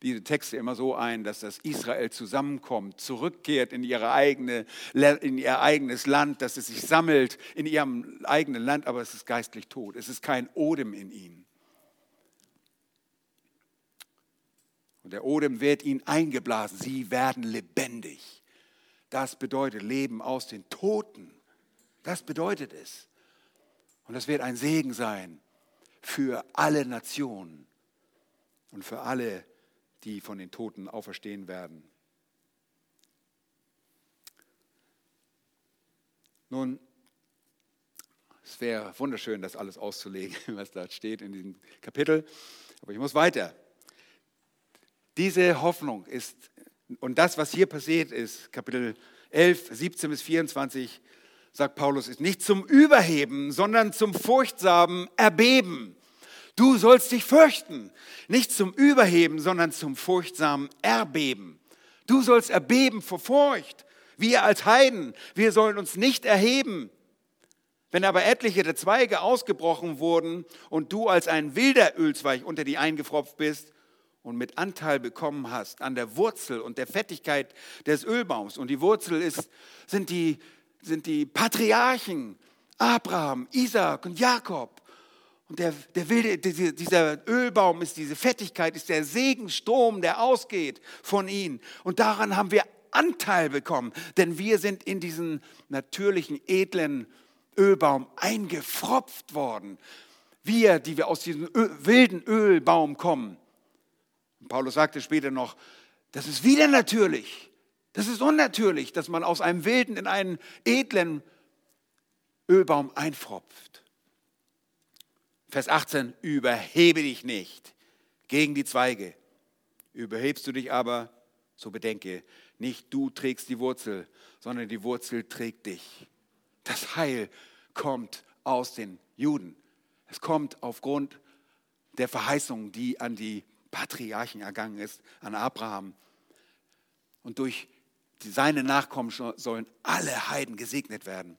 diese Texte immer so ein, dass das Israel zusammenkommt, zurückkehrt in, ihre eigene, in ihr eigenes Land, dass es sich sammelt in ihrem eigenen Land, aber es ist geistlich tot. Es ist kein Odem in ihnen. Und der Odem wird ihnen eingeblasen. Sie werden lebendig. Das bedeutet Leben aus den Toten. Das bedeutet es. Und das wird ein Segen sein für alle Nationen und für alle, die von den Toten auferstehen werden. Nun, es wäre wunderschön, das alles auszulegen, was da steht in diesem Kapitel. Aber ich muss weiter. Diese Hoffnung ist, und das, was hier passiert ist, Kapitel 11, 17 bis 24, sagt Paulus, ist nicht zum Überheben, sondern zum furchtsamen Erbeben. Du sollst dich fürchten, nicht zum Überheben, sondern zum furchtsamen Erbeben. Du sollst erbeben vor Furcht. Wir als Heiden, wir sollen uns nicht erheben. Wenn aber etliche der Zweige ausgebrochen wurden und du als ein wilder Ölzweig unter die eingefropft bist, und mit Anteil bekommen hast an der Wurzel und der Fettigkeit des Ölbaums. Und die Wurzel ist, sind, die, sind die Patriarchen, Abraham, Isaac und Jakob. Und der, der wilde, dieser Ölbaum ist diese Fettigkeit, ist der Segenstrom, der ausgeht von ihnen. Und daran haben wir Anteil bekommen, denn wir sind in diesen natürlichen, edlen Ölbaum eingefropft worden. Wir, die wir aus diesem wilden Ölbaum kommen. Paulus sagte später noch, das ist wieder natürlich. Das ist unnatürlich, dass man aus einem wilden in einen edlen Ölbaum einfropft. Vers 18, überhebe dich nicht gegen die Zweige. Überhebst du dich aber, so bedenke, nicht du trägst die Wurzel, sondern die Wurzel trägt dich. Das Heil kommt aus den Juden. Es kommt aufgrund der Verheißung, die an die Patriarchen ergangen ist, an Abraham. Und durch seine Nachkommen sollen alle Heiden gesegnet werden.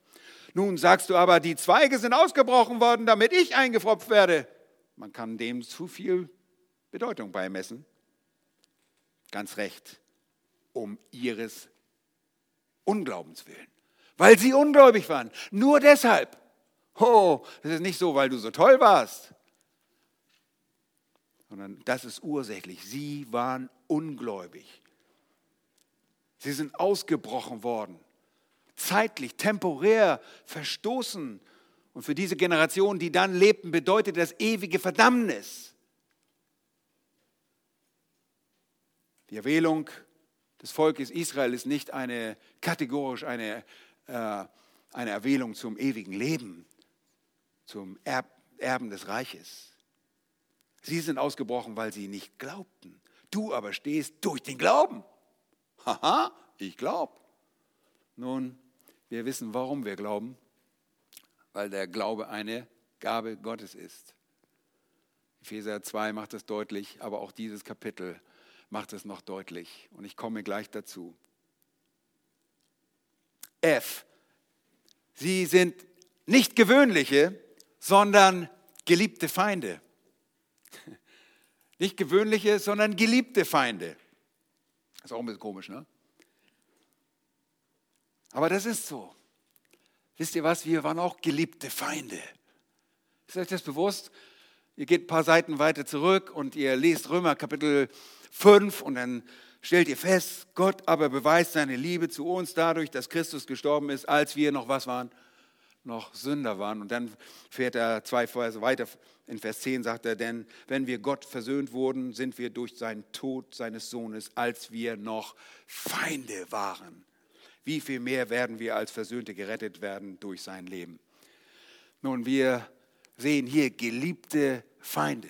Nun sagst du aber, die Zweige sind ausgebrochen worden, damit ich eingefropft werde. Man kann dem zu viel Bedeutung beimessen. Ganz recht, um ihres Unglaubens willen. Weil sie ungläubig waren. Nur deshalb. Oh, das ist nicht so, weil du so toll warst sondern das ist ursächlich. Sie waren ungläubig. Sie sind ausgebrochen worden, zeitlich, temporär verstoßen. Und für diese Generation, die dann lebten, bedeutet das ewige Verdammnis. Die Erwählung des Volkes Israel ist nicht eine kategorisch eine, äh, eine Erwählung zum ewigen Leben, zum Erben des Reiches. Sie sind ausgebrochen, weil sie nicht glaubten. Du aber stehst durch den Glauben. Haha, ich glaube. Nun, wir wissen, warum wir glauben. Weil der Glaube eine Gabe Gottes ist. Epheser 2 macht es deutlich, aber auch dieses Kapitel macht es noch deutlich. Und ich komme gleich dazu. F. Sie sind nicht gewöhnliche, sondern geliebte Feinde. Nicht gewöhnliche, sondern geliebte Feinde. Ist auch ein bisschen komisch, ne? Aber das ist so. Wisst ihr was? Wir waren auch geliebte Feinde. Ist euch das bewusst? Ihr geht ein paar Seiten weiter zurück und ihr lest Römer Kapitel 5 und dann stellt ihr fest, Gott aber beweist seine Liebe zu uns dadurch, dass Christus gestorben ist, als wir noch was waren? Noch Sünder waren. Und dann fährt er zwei Verse weiter. In Vers 10 sagt er, denn wenn wir Gott versöhnt wurden, sind wir durch seinen Tod seines Sohnes, als wir noch Feinde waren. Wie viel mehr werden wir als Versöhnte gerettet werden durch sein Leben? Nun, wir sehen hier geliebte Feinde.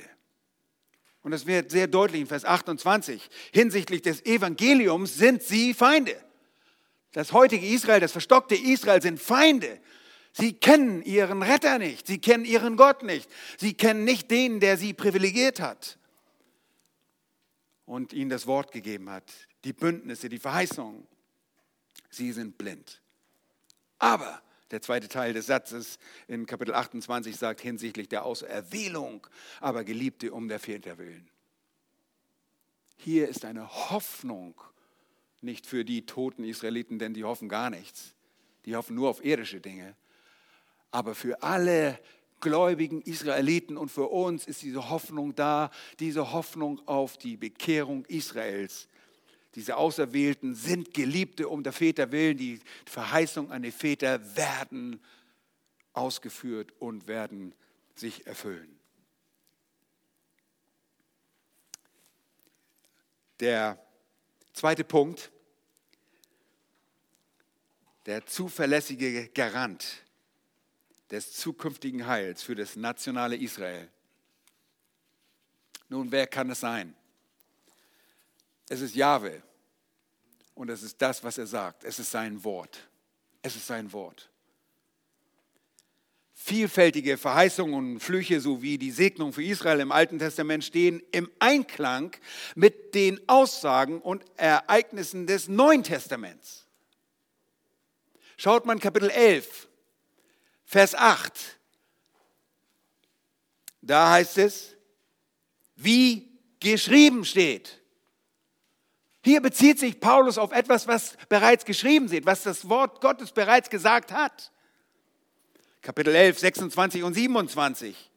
Und das wird sehr deutlich in Vers 28. Hinsichtlich des Evangeliums sind sie Feinde. Das heutige Israel, das verstockte Israel sind Feinde. Sie kennen ihren Retter nicht. Sie kennen ihren Gott nicht. Sie kennen nicht den, der sie privilegiert hat und ihnen das Wort gegeben hat, die Bündnisse, die Verheißungen. Sie sind blind. Aber der zweite Teil des Satzes in Kapitel 28 sagt hinsichtlich der Auserwählung, aber Geliebte um der Väter willen. Hier ist eine Hoffnung, nicht für die toten Israeliten, denn die hoffen gar nichts. Die hoffen nur auf irdische Dinge. Aber für alle gläubigen Israeliten und für uns ist diese Hoffnung da, diese Hoffnung auf die Bekehrung Israels diese Auserwählten sind Geliebte um der Väter willen. Die Verheißung an die Väter werden ausgeführt und werden sich erfüllen. Der zweite Punkt, der zuverlässige Garant des zukünftigen Heils für das nationale Israel. Nun, wer kann es sein? Es ist Jahwe. Und es ist das, was er sagt. Es ist sein Wort. Es ist sein Wort. Vielfältige Verheißungen und Flüche sowie die Segnung für Israel im Alten Testament stehen im Einklang mit den Aussagen und Ereignissen des Neuen Testaments. Schaut man Kapitel 11, Vers 8. Da heißt es, wie geschrieben steht. Hier bezieht sich Paulus auf etwas, was bereits geschrieben steht, was das Wort Gottes bereits gesagt hat. Kapitel 11, 26 und 27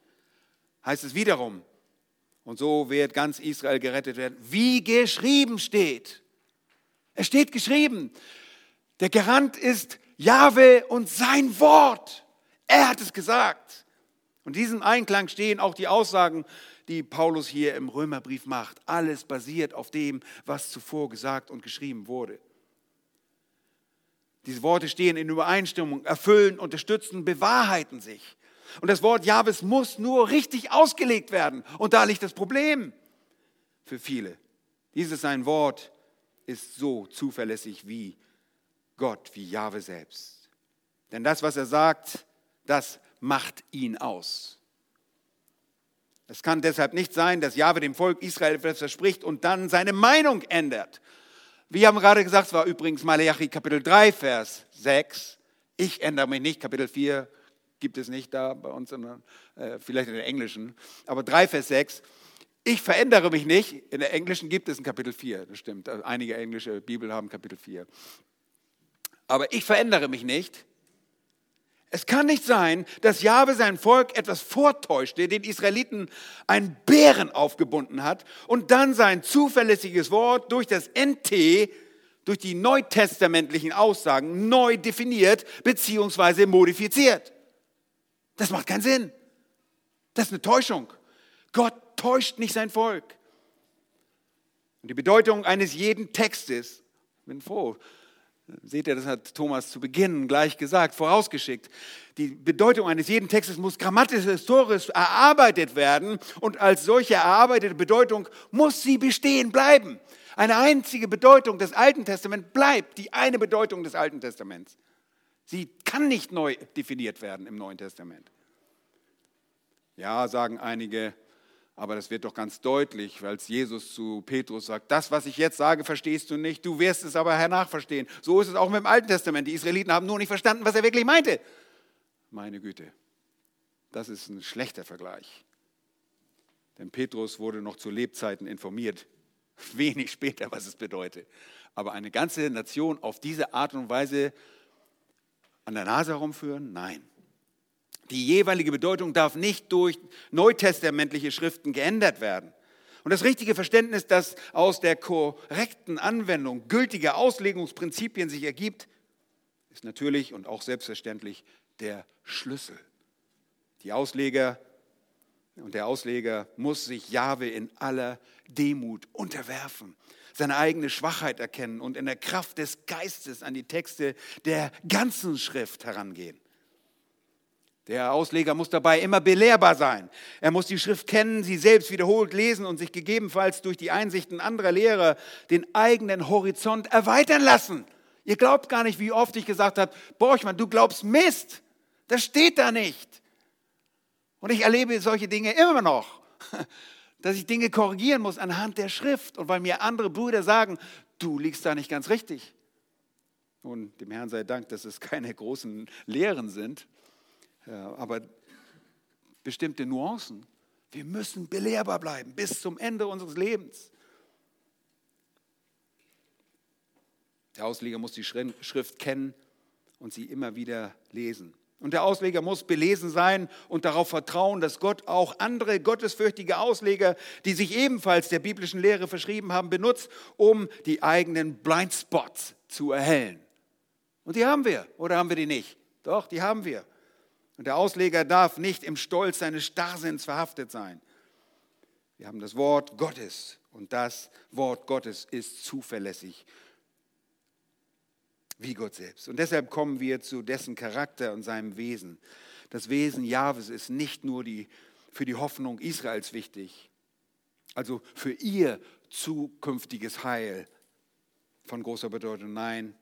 heißt es wiederum, und so wird ganz Israel gerettet werden, wie geschrieben steht. Es steht geschrieben. Der Garant ist Jahwe und sein Wort. Er hat es gesagt. Und in diesem Einklang stehen auch die Aussagen die Paulus hier im Römerbrief macht. Alles basiert auf dem, was zuvor gesagt und geschrieben wurde. Diese Worte stehen in Übereinstimmung, erfüllen, unterstützen, bewahrheiten sich. Und das Wort Jahwes muss nur richtig ausgelegt werden. Und da liegt das Problem für viele. Dieses sein Wort ist so zuverlässig wie Gott, wie Jahwe selbst. Denn das, was er sagt, das macht ihn aus. Es kann deshalb nicht sein, dass Jahwe dem Volk Israel etwas verspricht und dann seine Meinung ändert. Wir haben gerade gesagt, es war übrigens Malachi Kapitel 3, Vers 6. Ich ändere mich nicht. Kapitel 4 gibt es nicht da bei uns, sondern äh, vielleicht in der englischen. Aber 3, Vers 6. Ich verändere mich nicht. In der englischen gibt es ein Kapitel 4, das stimmt. Einige englische Bibel haben Kapitel 4. Aber ich verändere mich nicht. Es kann nicht sein, dass Jahwe sein Volk etwas vortäuschte, den Israeliten einen Bären aufgebunden hat und dann sein zuverlässiges Wort durch das NT, durch die neutestamentlichen Aussagen neu definiert bzw. modifiziert. Das macht keinen Sinn. Das ist eine Täuschung. Gott täuscht nicht sein Volk. Und die Bedeutung eines jeden Textes, ich bin froh, Seht ihr, das hat Thomas zu Beginn gleich gesagt, vorausgeschickt. Die Bedeutung eines jeden Textes muss grammatisch, historisch erarbeitet werden und als solche erarbeitete Bedeutung muss sie bestehen bleiben. Eine einzige Bedeutung des Alten Testaments bleibt die eine Bedeutung des Alten Testaments. Sie kann nicht neu definiert werden im Neuen Testament. Ja, sagen einige, aber das wird doch ganz deutlich, weil Jesus zu Petrus sagt, das, was ich jetzt sage, verstehst du nicht, du wirst es aber hernach verstehen. So ist es auch mit dem Alten Testament. Die Israeliten haben nur nicht verstanden, was er wirklich meinte. Meine Güte, das ist ein schlechter Vergleich. Denn Petrus wurde noch zu Lebzeiten informiert, wenig später, was es bedeutet. Aber eine ganze Nation auf diese Art und Weise an der Nase herumführen? Nein. Die jeweilige Bedeutung darf nicht durch neutestamentliche Schriften geändert werden. Und das richtige Verständnis, das aus der korrekten Anwendung gültiger Auslegungsprinzipien sich ergibt, ist natürlich und auch selbstverständlich der Schlüssel. Die Ausleger und der Ausleger muss sich Jahwe in aller Demut unterwerfen, seine eigene Schwachheit erkennen und in der Kraft des Geistes an die Texte der ganzen Schrift herangehen. Der Ausleger muss dabei immer belehrbar sein. Er muss die Schrift kennen, sie selbst wiederholt lesen und sich gegebenenfalls durch die Einsichten anderer Lehrer den eigenen Horizont erweitern lassen. Ihr glaubt gar nicht, wie oft ich gesagt habe, Borchmann, du glaubst Mist. Das steht da nicht. Und ich erlebe solche Dinge immer noch, dass ich Dinge korrigieren muss anhand der Schrift und weil mir andere Brüder sagen, du liegst da nicht ganz richtig. Und dem Herrn sei Dank, dass es keine großen Lehren sind, aber bestimmte Nuancen. Wir müssen belehrbar bleiben bis zum Ende unseres Lebens. Der Ausleger muss die Schrift kennen und sie immer wieder lesen. Und der Ausleger muss belesen sein und darauf vertrauen, dass Gott auch andere gottesfürchtige Ausleger, die sich ebenfalls der biblischen Lehre verschrieben haben, benutzt, um die eigenen Blindspots zu erhellen. Und die haben wir, oder haben wir die nicht? Doch, die haben wir. Und der Ausleger darf nicht im Stolz seines Starrsinns verhaftet sein. Wir haben das Wort Gottes und das Wort Gottes ist zuverlässig wie Gott selbst. Und deshalb kommen wir zu dessen Charakter und seinem Wesen. Das Wesen Jahwes ist nicht nur die, für die Hoffnung Israels wichtig, also für ihr zukünftiges Heil von großer Bedeutung. Nein,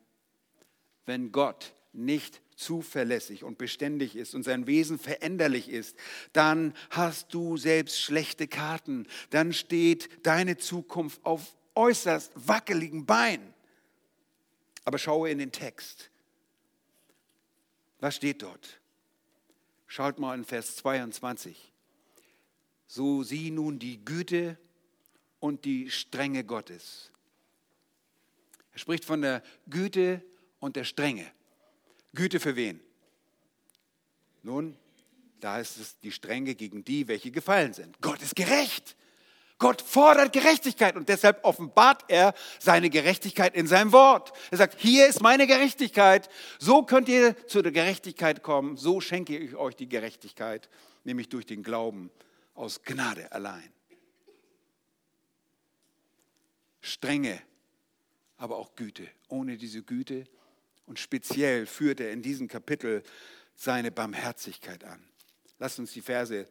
wenn Gott nicht zuverlässig und beständig ist und sein Wesen veränderlich ist, dann hast du selbst schlechte Karten. Dann steht deine Zukunft auf äußerst wackeligen Beinen. Aber schaue in den Text. Was steht dort? Schaut mal in Vers 22. So sieh nun die Güte und die Strenge Gottes. Er spricht von der Güte und der Strenge. Güte für wen? Nun, da ist es die Strenge gegen die, welche gefallen sind. Gott ist gerecht. Gott fordert Gerechtigkeit und deshalb offenbart er seine Gerechtigkeit in seinem Wort. Er sagt, hier ist meine Gerechtigkeit, so könnt ihr zu der Gerechtigkeit kommen, so schenke ich euch die Gerechtigkeit, nämlich durch den Glauben aus Gnade allein. Strenge, aber auch Güte. Ohne diese Güte und speziell führt er in diesem Kapitel seine Barmherzigkeit an. Lasst uns die Verse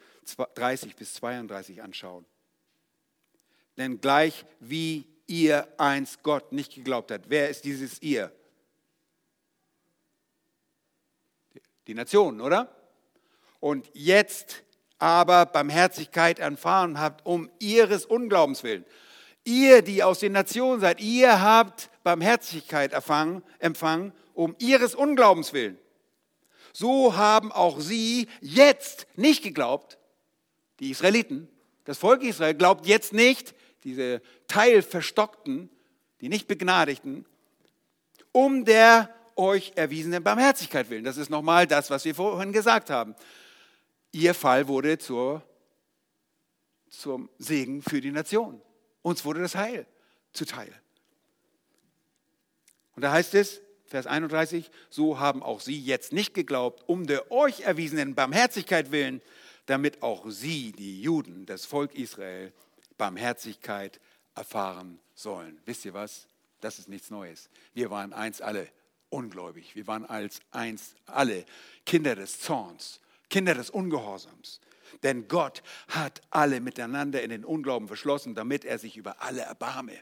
30 bis 32 anschauen. Denn gleich wie ihr einst Gott nicht geglaubt habt, wer ist dieses ihr? Die Nationen, oder? Und jetzt aber Barmherzigkeit erfahren habt, um ihres Unglaubens willen. Ihr, die aus den Nationen seid, ihr habt Barmherzigkeit empfangen, empfangen um ihres Unglaubens willen. So haben auch sie jetzt nicht geglaubt, die Israeliten, das Volk Israel glaubt jetzt nicht, diese Teilverstockten, die nicht Begnadigten, um der euch erwiesenen Barmherzigkeit willen. Das ist nochmal das, was wir vorhin gesagt haben. Ihr Fall wurde zur, zum Segen für die Nation. Uns wurde das Heil zuteil. Und da heißt es, Vers 31, so haben auch sie jetzt nicht geglaubt, um der euch erwiesenen Barmherzigkeit willen, damit auch sie, die Juden, das Volk Israel, Barmherzigkeit erfahren sollen. Wisst ihr was? Das ist nichts Neues. Wir waren eins alle ungläubig. Wir waren als eins alle Kinder des Zorns, Kinder des Ungehorsams. Denn Gott hat alle miteinander in den Unglauben verschlossen, damit er sich über alle erbarme.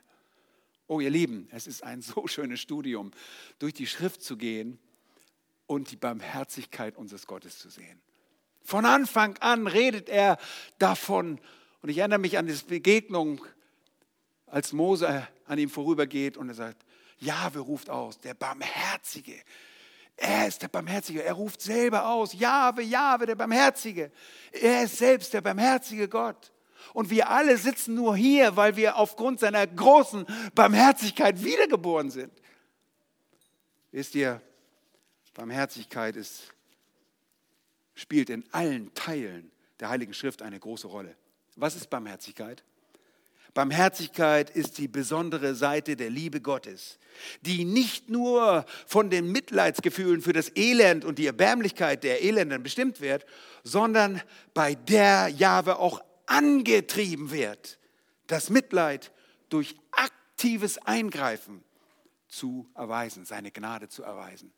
Oh ihr Lieben, es ist ein so schönes Studium, durch die Schrift zu gehen und die Barmherzigkeit unseres Gottes zu sehen. Von Anfang an redet er davon. Und ich erinnere mich an diese Begegnung, als Mose an ihm vorübergeht und er sagt, Jahwe ruft aus, der Barmherzige. Er ist der Barmherzige. Er ruft selber aus, Jahwe, Jahwe, der Barmherzige. Er ist selbst der barmherzige Gott. Und wir alle sitzen nur hier, weil wir aufgrund seiner großen Barmherzigkeit wiedergeboren sind. Wisst ihr, Barmherzigkeit ist spielt in allen Teilen der Heiligen Schrift eine große Rolle. Was ist Barmherzigkeit? Barmherzigkeit ist die besondere Seite der Liebe Gottes, die nicht nur von den Mitleidsgefühlen für das Elend und die Erbärmlichkeit der Elenden bestimmt wird, sondern bei der Jahwe auch angetrieben wird, das Mitleid durch aktives Eingreifen zu erweisen, seine Gnade zu erweisen.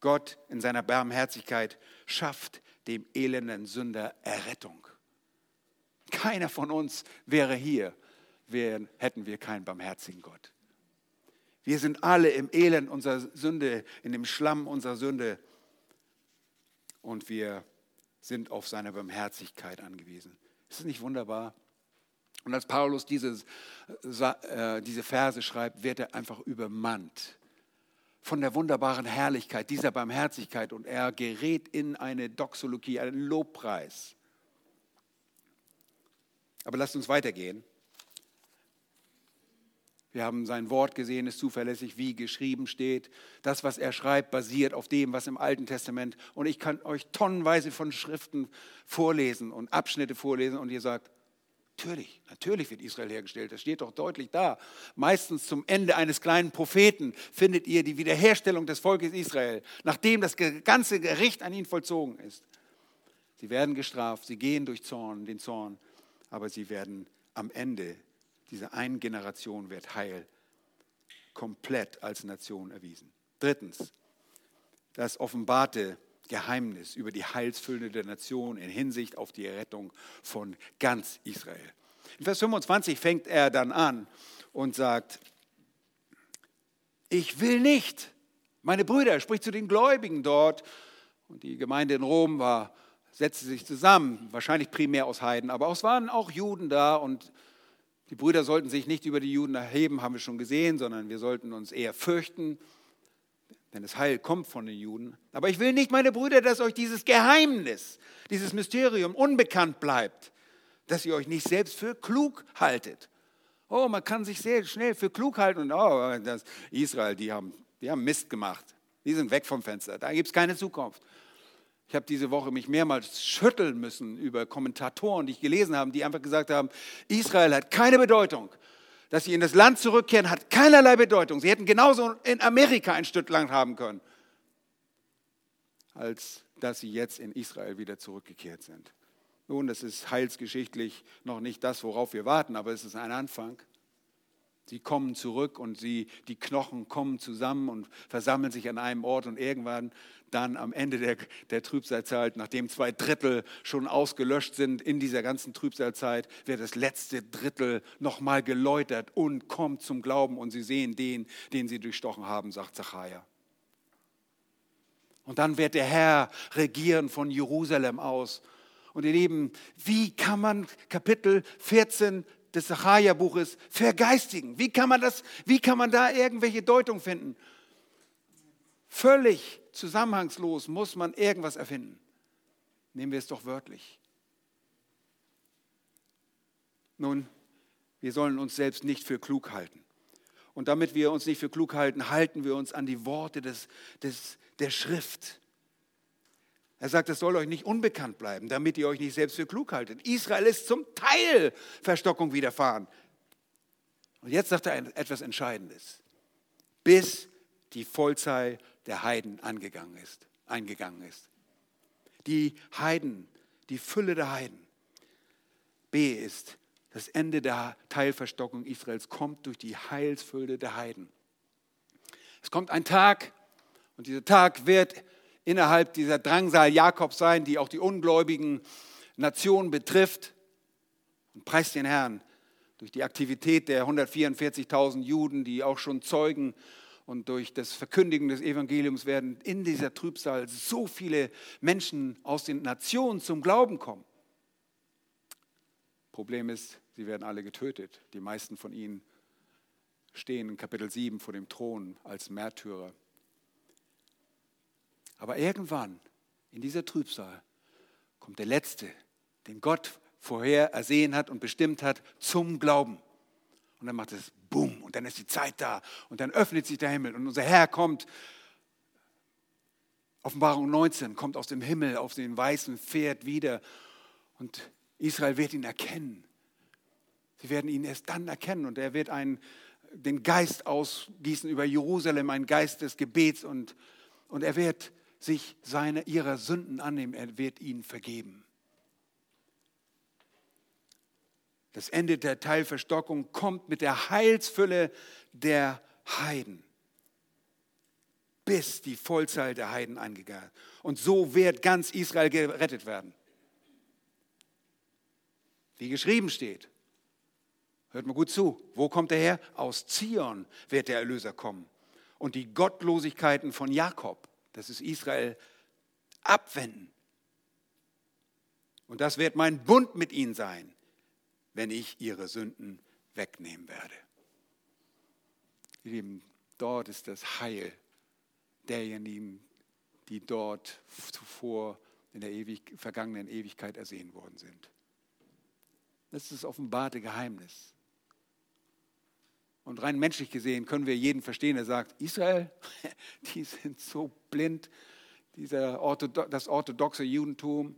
Gott in seiner Barmherzigkeit schafft dem elenden Sünder Errettung. Keiner von uns wäre hier, wären, hätten wir keinen barmherzigen Gott. Wir sind alle im Elend unserer Sünde, in dem Schlamm unserer Sünde und wir sind auf seine Barmherzigkeit angewiesen. Ist es nicht wunderbar? Und als Paulus diese, äh, diese Verse schreibt, wird er einfach übermannt von der wunderbaren Herrlichkeit dieser Barmherzigkeit und er gerät in eine Doxologie, einen Lobpreis. Aber lasst uns weitergehen. Wir haben sein Wort gesehen, ist zuverlässig, wie geschrieben steht. Das, was er schreibt, basiert auf dem, was im Alten Testament. Und ich kann euch tonnenweise von Schriften vorlesen und Abschnitte vorlesen und ihr sagt, natürlich, natürlich wird Israel hergestellt. Das steht doch deutlich da. Meistens zum Ende eines kleinen Propheten findet ihr die Wiederherstellung des Volkes Israel, nachdem das ganze Gericht an ihnen vollzogen ist. Sie werden gestraft, sie gehen durch Zorn, den Zorn aber sie werden am Ende, dieser einen Generation wird Heil komplett als Nation erwiesen. Drittens, das offenbarte Geheimnis über die Heilsfülle der Nation in Hinsicht auf die Errettung von ganz Israel. In Vers 25 fängt er dann an und sagt, ich will nicht, meine Brüder, er spricht zu den Gläubigen dort, und die Gemeinde in Rom war setzte sich zusammen, wahrscheinlich primär aus Heiden, aber es waren auch Juden da und die Brüder sollten sich nicht über die Juden erheben, haben wir schon gesehen, sondern wir sollten uns eher fürchten, denn das Heil kommt von den Juden. Aber ich will nicht, meine Brüder, dass euch dieses Geheimnis, dieses Mysterium unbekannt bleibt, dass ihr euch nicht selbst für klug haltet. Oh, man kann sich sehr schnell für klug halten und oh, Israel, die haben, die haben Mist gemacht. Die sind weg vom Fenster. Da gibt es keine Zukunft. Ich habe diese Woche mich mehrmals schütteln müssen über Kommentatoren, die ich gelesen habe, die einfach gesagt haben, Israel hat keine Bedeutung. Dass sie in das Land zurückkehren, hat keinerlei Bedeutung. Sie hätten genauso in Amerika ein Stück Land haben können, als dass sie jetzt in Israel wieder zurückgekehrt sind. Nun, das ist heilsgeschichtlich noch nicht das, worauf wir warten, aber es ist ein Anfang. Sie kommen zurück und sie, die Knochen kommen zusammen und versammeln sich an einem Ort und irgendwann dann am Ende der, der Trübsalzeit, nachdem zwei Drittel schon ausgelöscht sind in dieser ganzen Trübsalzeit, wird das letzte Drittel nochmal geläutert und kommt zum Glauben und sie sehen den, den sie durchstochen haben, sagt Zachariah. Und dann wird der Herr regieren von Jerusalem aus. Und ihr Lieben, wie kann man Kapitel 14 des Sacharja-Buches vergeistigen. Wie kann, man das, wie kann man da irgendwelche Deutung finden? Völlig zusammenhangslos muss man irgendwas erfinden. Nehmen wir es doch wörtlich. Nun, wir sollen uns selbst nicht für klug halten. Und damit wir uns nicht für klug halten, halten wir uns an die Worte des, des, der Schrift. Er sagt, es soll euch nicht unbekannt bleiben, damit ihr euch nicht selbst für klug haltet. Israel ist zum Teil Verstockung widerfahren. Und jetzt sagt er etwas Entscheidendes. Bis die Vollzahl der Heiden angegangen ist, eingegangen ist. Die Heiden, die Fülle der Heiden. B ist, das Ende der Teilverstockung Israels kommt durch die Heilsfülle der Heiden. Es kommt ein Tag und dieser Tag wird innerhalb dieser Drangsal Jakobs sein, die auch die ungläubigen Nationen betrifft. Und preist den Herrn durch die Aktivität der 144.000 Juden, die auch schon zeugen und durch das Verkündigen des Evangeliums werden in dieser Trübsal so viele Menschen aus den Nationen zum Glauben kommen. Problem ist, sie werden alle getötet. Die meisten von ihnen stehen in Kapitel 7 vor dem Thron als Märtyrer. Aber irgendwann in dieser Trübsal kommt der Letzte, den Gott vorher ersehen hat und bestimmt hat, zum Glauben. Und dann macht es Bumm und dann ist die Zeit da und dann öffnet sich der Himmel und unser Herr kommt Offenbarung 19 kommt aus dem Himmel auf den weißen Pferd wieder und Israel wird ihn erkennen. Sie werden ihn erst dann erkennen und er wird einen, den Geist ausgießen über Jerusalem, einen Geist des Gebets und, und er wird sich seine, ihrer Sünden annehmen, er wird ihnen vergeben. Das Ende der Teilverstockung kommt mit der Heilsfülle der Heiden, bis die Vollzahl der Heiden eingegangen. Und so wird ganz Israel gerettet werden. Wie geschrieben steht. Hört mal gut zu. Wo kommt er her? Aus Zion wird der Erlöser kommen. Und die Gottlosigkeiten von Jakob, das ist Israel, abwenden. Und das wird mein Bund mit ihnen sein, wenn ich ihre Sünden wegnehmen werde. Ihr Lieben, dort ist das Heil derjenigen, die dort zuvor in der ewig, vergangenen Ewigkeit ersehen worden sind. Das ist das offenbarte Geheimnis. Und rein menschlich gesehen können wir jeden verstehen, der sagt, Israel, die sind so blind, dieser Orthodo das orthodoxe Judentum,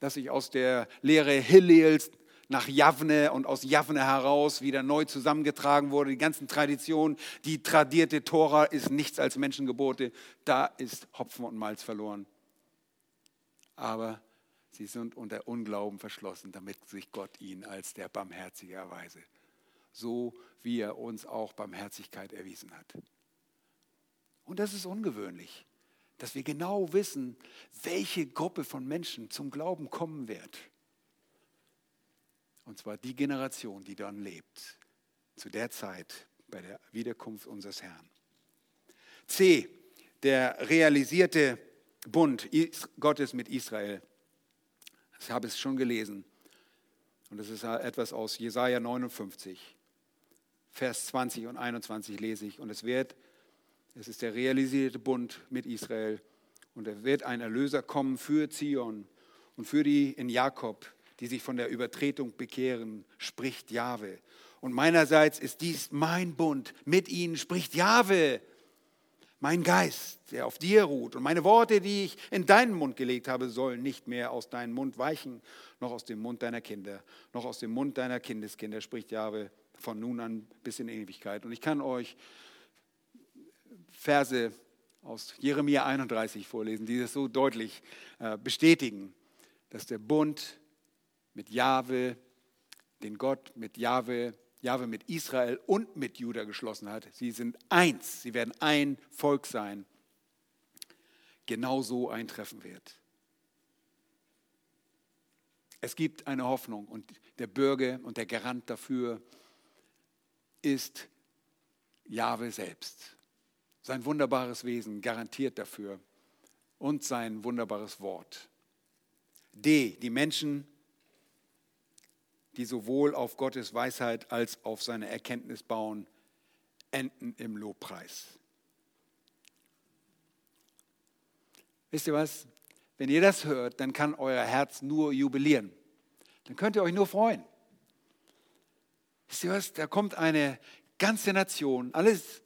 das sich aus der Lehre Hillels nach Javne und aus Javne heraus wieder neu zusammengetragen wurde. Die ganzen Traditionen, die tradierte Tora ist nichts als Menschengebote. Da ist Hopfen und Malz verloren. Aber sie sind unter Unglauben verschlossen, damit sich Gott ihnen als der Barmherzige erweise. So wie er uns auch Barmherzigkeit erwiesen hat. Und das ist ungewöhnlich, dass wir genau wissen, welche Gruppe von Menschen zum Glauben kommen wird. Und zwar die Generation, die dann lebt, zu der Zeit bei der Wiederkunft unseres Herrn. C. Der realisierte Bund Gottes mit Israel. Ich habe es schon gelesen. Und das ist etwas aus Jesaja 59, Vers 20 und 21 lese ich. Und es wird, es ist der realisierte Bund mit Israel. Und es wird ein Erlöser kommen für Zion und für die in Jakob, die sich von der Übertretung bekehren, spricht Jahwe. Und meinerseits ist dies mein Bund. Mit ihnen spricht Jahwe, mein Geist, der auf dir ruht. Und meine Worte, die ich in deinen Mund gelegt habe, sollen nicht mehr aus deinem Mund weichen, noch aus dem Mund deiner Kinder, noch aus dem Mund deiner Kindeskinder, spricht Jahwe, von nun an bis in Ewigkeit. Und ich kann euch Verse aus Jeremia 31 vorlesen, die das so deutlich äh, bestätigen, dass der Bund mit Jahwe, den Gott mit Jahwe, Jahwe mit Israel und mit Juda geschlossen hat. Sie sind eins, sie werden ein Volk sein. Genau so eintreffen wird. Es gibt eine Hoffnung und der Bürger und der Garant dafür ist Jahwe selbst. Sein wunderbares Wesen garantiert dafür und sein wunderbares Wort. D. Die Menschen die sowohl auf Gottes Weisheit als auf seine Erkenntnis bauen, enden im Lobpreis. Wisst ihr was? Wenn ihr das hört, dann kann euer Herz nur jubilieren. Dann könnt ihr euch nur freuen. Wisst ihr was? Da kommt eine ganze Nation, alles,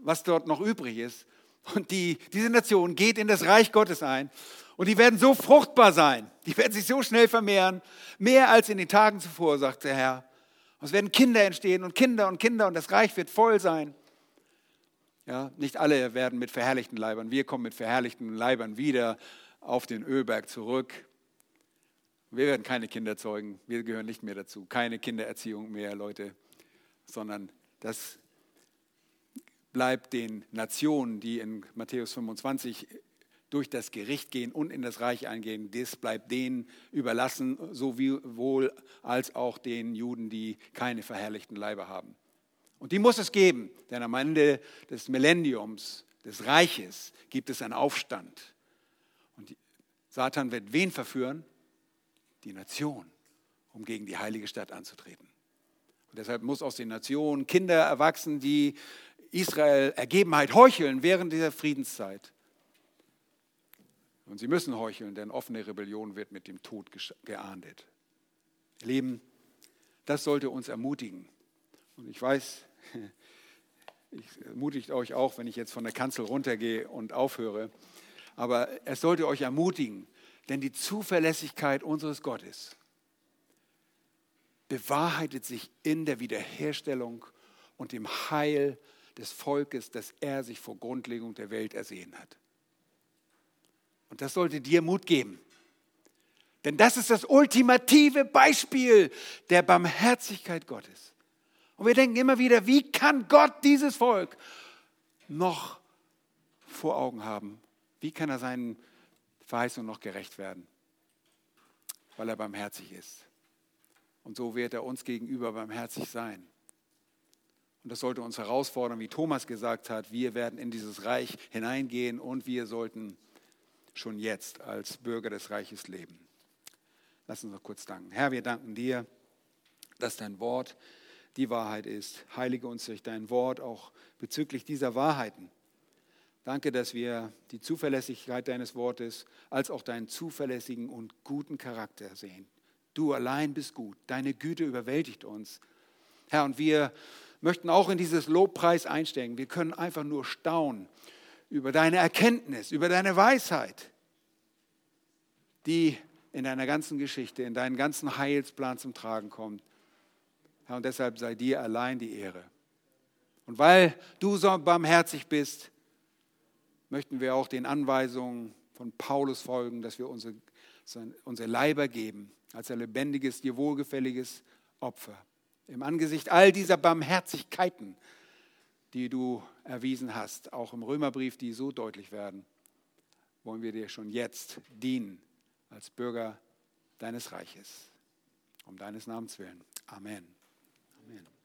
was dort noch übrig ist, und die, diese Nation geht in das Reich Gottes ein und die werden so fruchtbar sein. Die werden sich so schnell vermehren. Mehr als in den Tagen zuvor, sagt der Herr. Und es werden Kinder entstehen und Kinder und Kinder und das Reich wird voll sein. Ja, nicht alle werden mit verherrlichten Leibern. Wir kommen mit verherrlichten Leibern wieder auf den Ölberg zurück. Wir werden keine Kinder zeugen. Wir gehören nicht mehr dazu. Keine Kindererziehung mehr, Leute. Sondern das bleibt den Nationen, die in Matthäus 25 durch das Gericht gehen und in das Reich eingehen, das bleibt denen überlassen, sowohl als auch den Juden, die keine verherrlichten Leiber haben. Und die muss es geben, denn am Ende des Millenniums, des Reiches, gibt es einen Aufstand. Und Satan wird wen verführen? Die Nation, um gegen die heilige Stadt anzutreten. Und deshalb muss aus den Nationen Kinder erwachsen, die Israel Ergebenheit heucheln während dieser Friedenszeit. Und sie müssen heucheln, denn offene Rebellion wird mit dem Tod geahndet. Leben, das sollte uns ermutigen. Und ich weiß, ich ermutige euch auch, wenn ich jetzt von der Kanzel runtergehe und aufhöre. Aber es sollte euch ermutigen, denn die Zuverlässigkeit unseres Gottes bewahrheitet sich in der Wiederherstellung und dem Heil des Volkes, das er sich vor Grundlegung der Welt ersehen hat. Und das sollte dir Mut geben. Denn das ist das ultimative Beispiel der Barmherzigkeit Gottes. Und wir denken immer wieder, wie kann Gott dieses Volk noch vor Augen haben? Wie kann er seinen Verheißungen noch gerecht werden? Weil er barmherzig ist. Und so wird er uns gegenüber barmherzig sein. Und das sollte uns herausfordern, wie Thomas gesagt hat, wir werden in dieses Reich hineingehen und wir sollten schon jetzt als Bürger des Reiches leben. Lass uns noch kurz danken. Herr, wir danken dir, dass dein Wort die Wahrheit ist. Heilige uns durch dein Wort auch bezüglich dieser Wahrheiten. Danke, dass wir die Zuverlässigkeit deines Wortes als auch deinen zuverlässigen und guten Charakter sehen. Du allein bist gut. Deine Güte überwältigt uns. Herr, und wir möchten auch in dieses Lobpreis einsteigen. Wir können einfach nur staunen über deine Erkenntnis, über deine Weisheit, die in deiner ganzen Geschichte, in deinen ganzen Heilsplan zum Tragen kommt. Herr, und deshalb sei dir allein die Ehre. Und weil du so barmherzig bist, möchten wir auch den Anweisungen von Paulus folgen, dass wir unsere, unsere Leiber geben als ein lebendiges, dir wohlgefälliges Opfer. Im Angesicht all dieser Barmherzigkeiten, die du erwiesen hast, auch im Römerbrief, die so deutlich werden, wollen wir dir schon jetzt dienen als Bürger deines Reiches. Um deines Namens willen. Amen. Amen.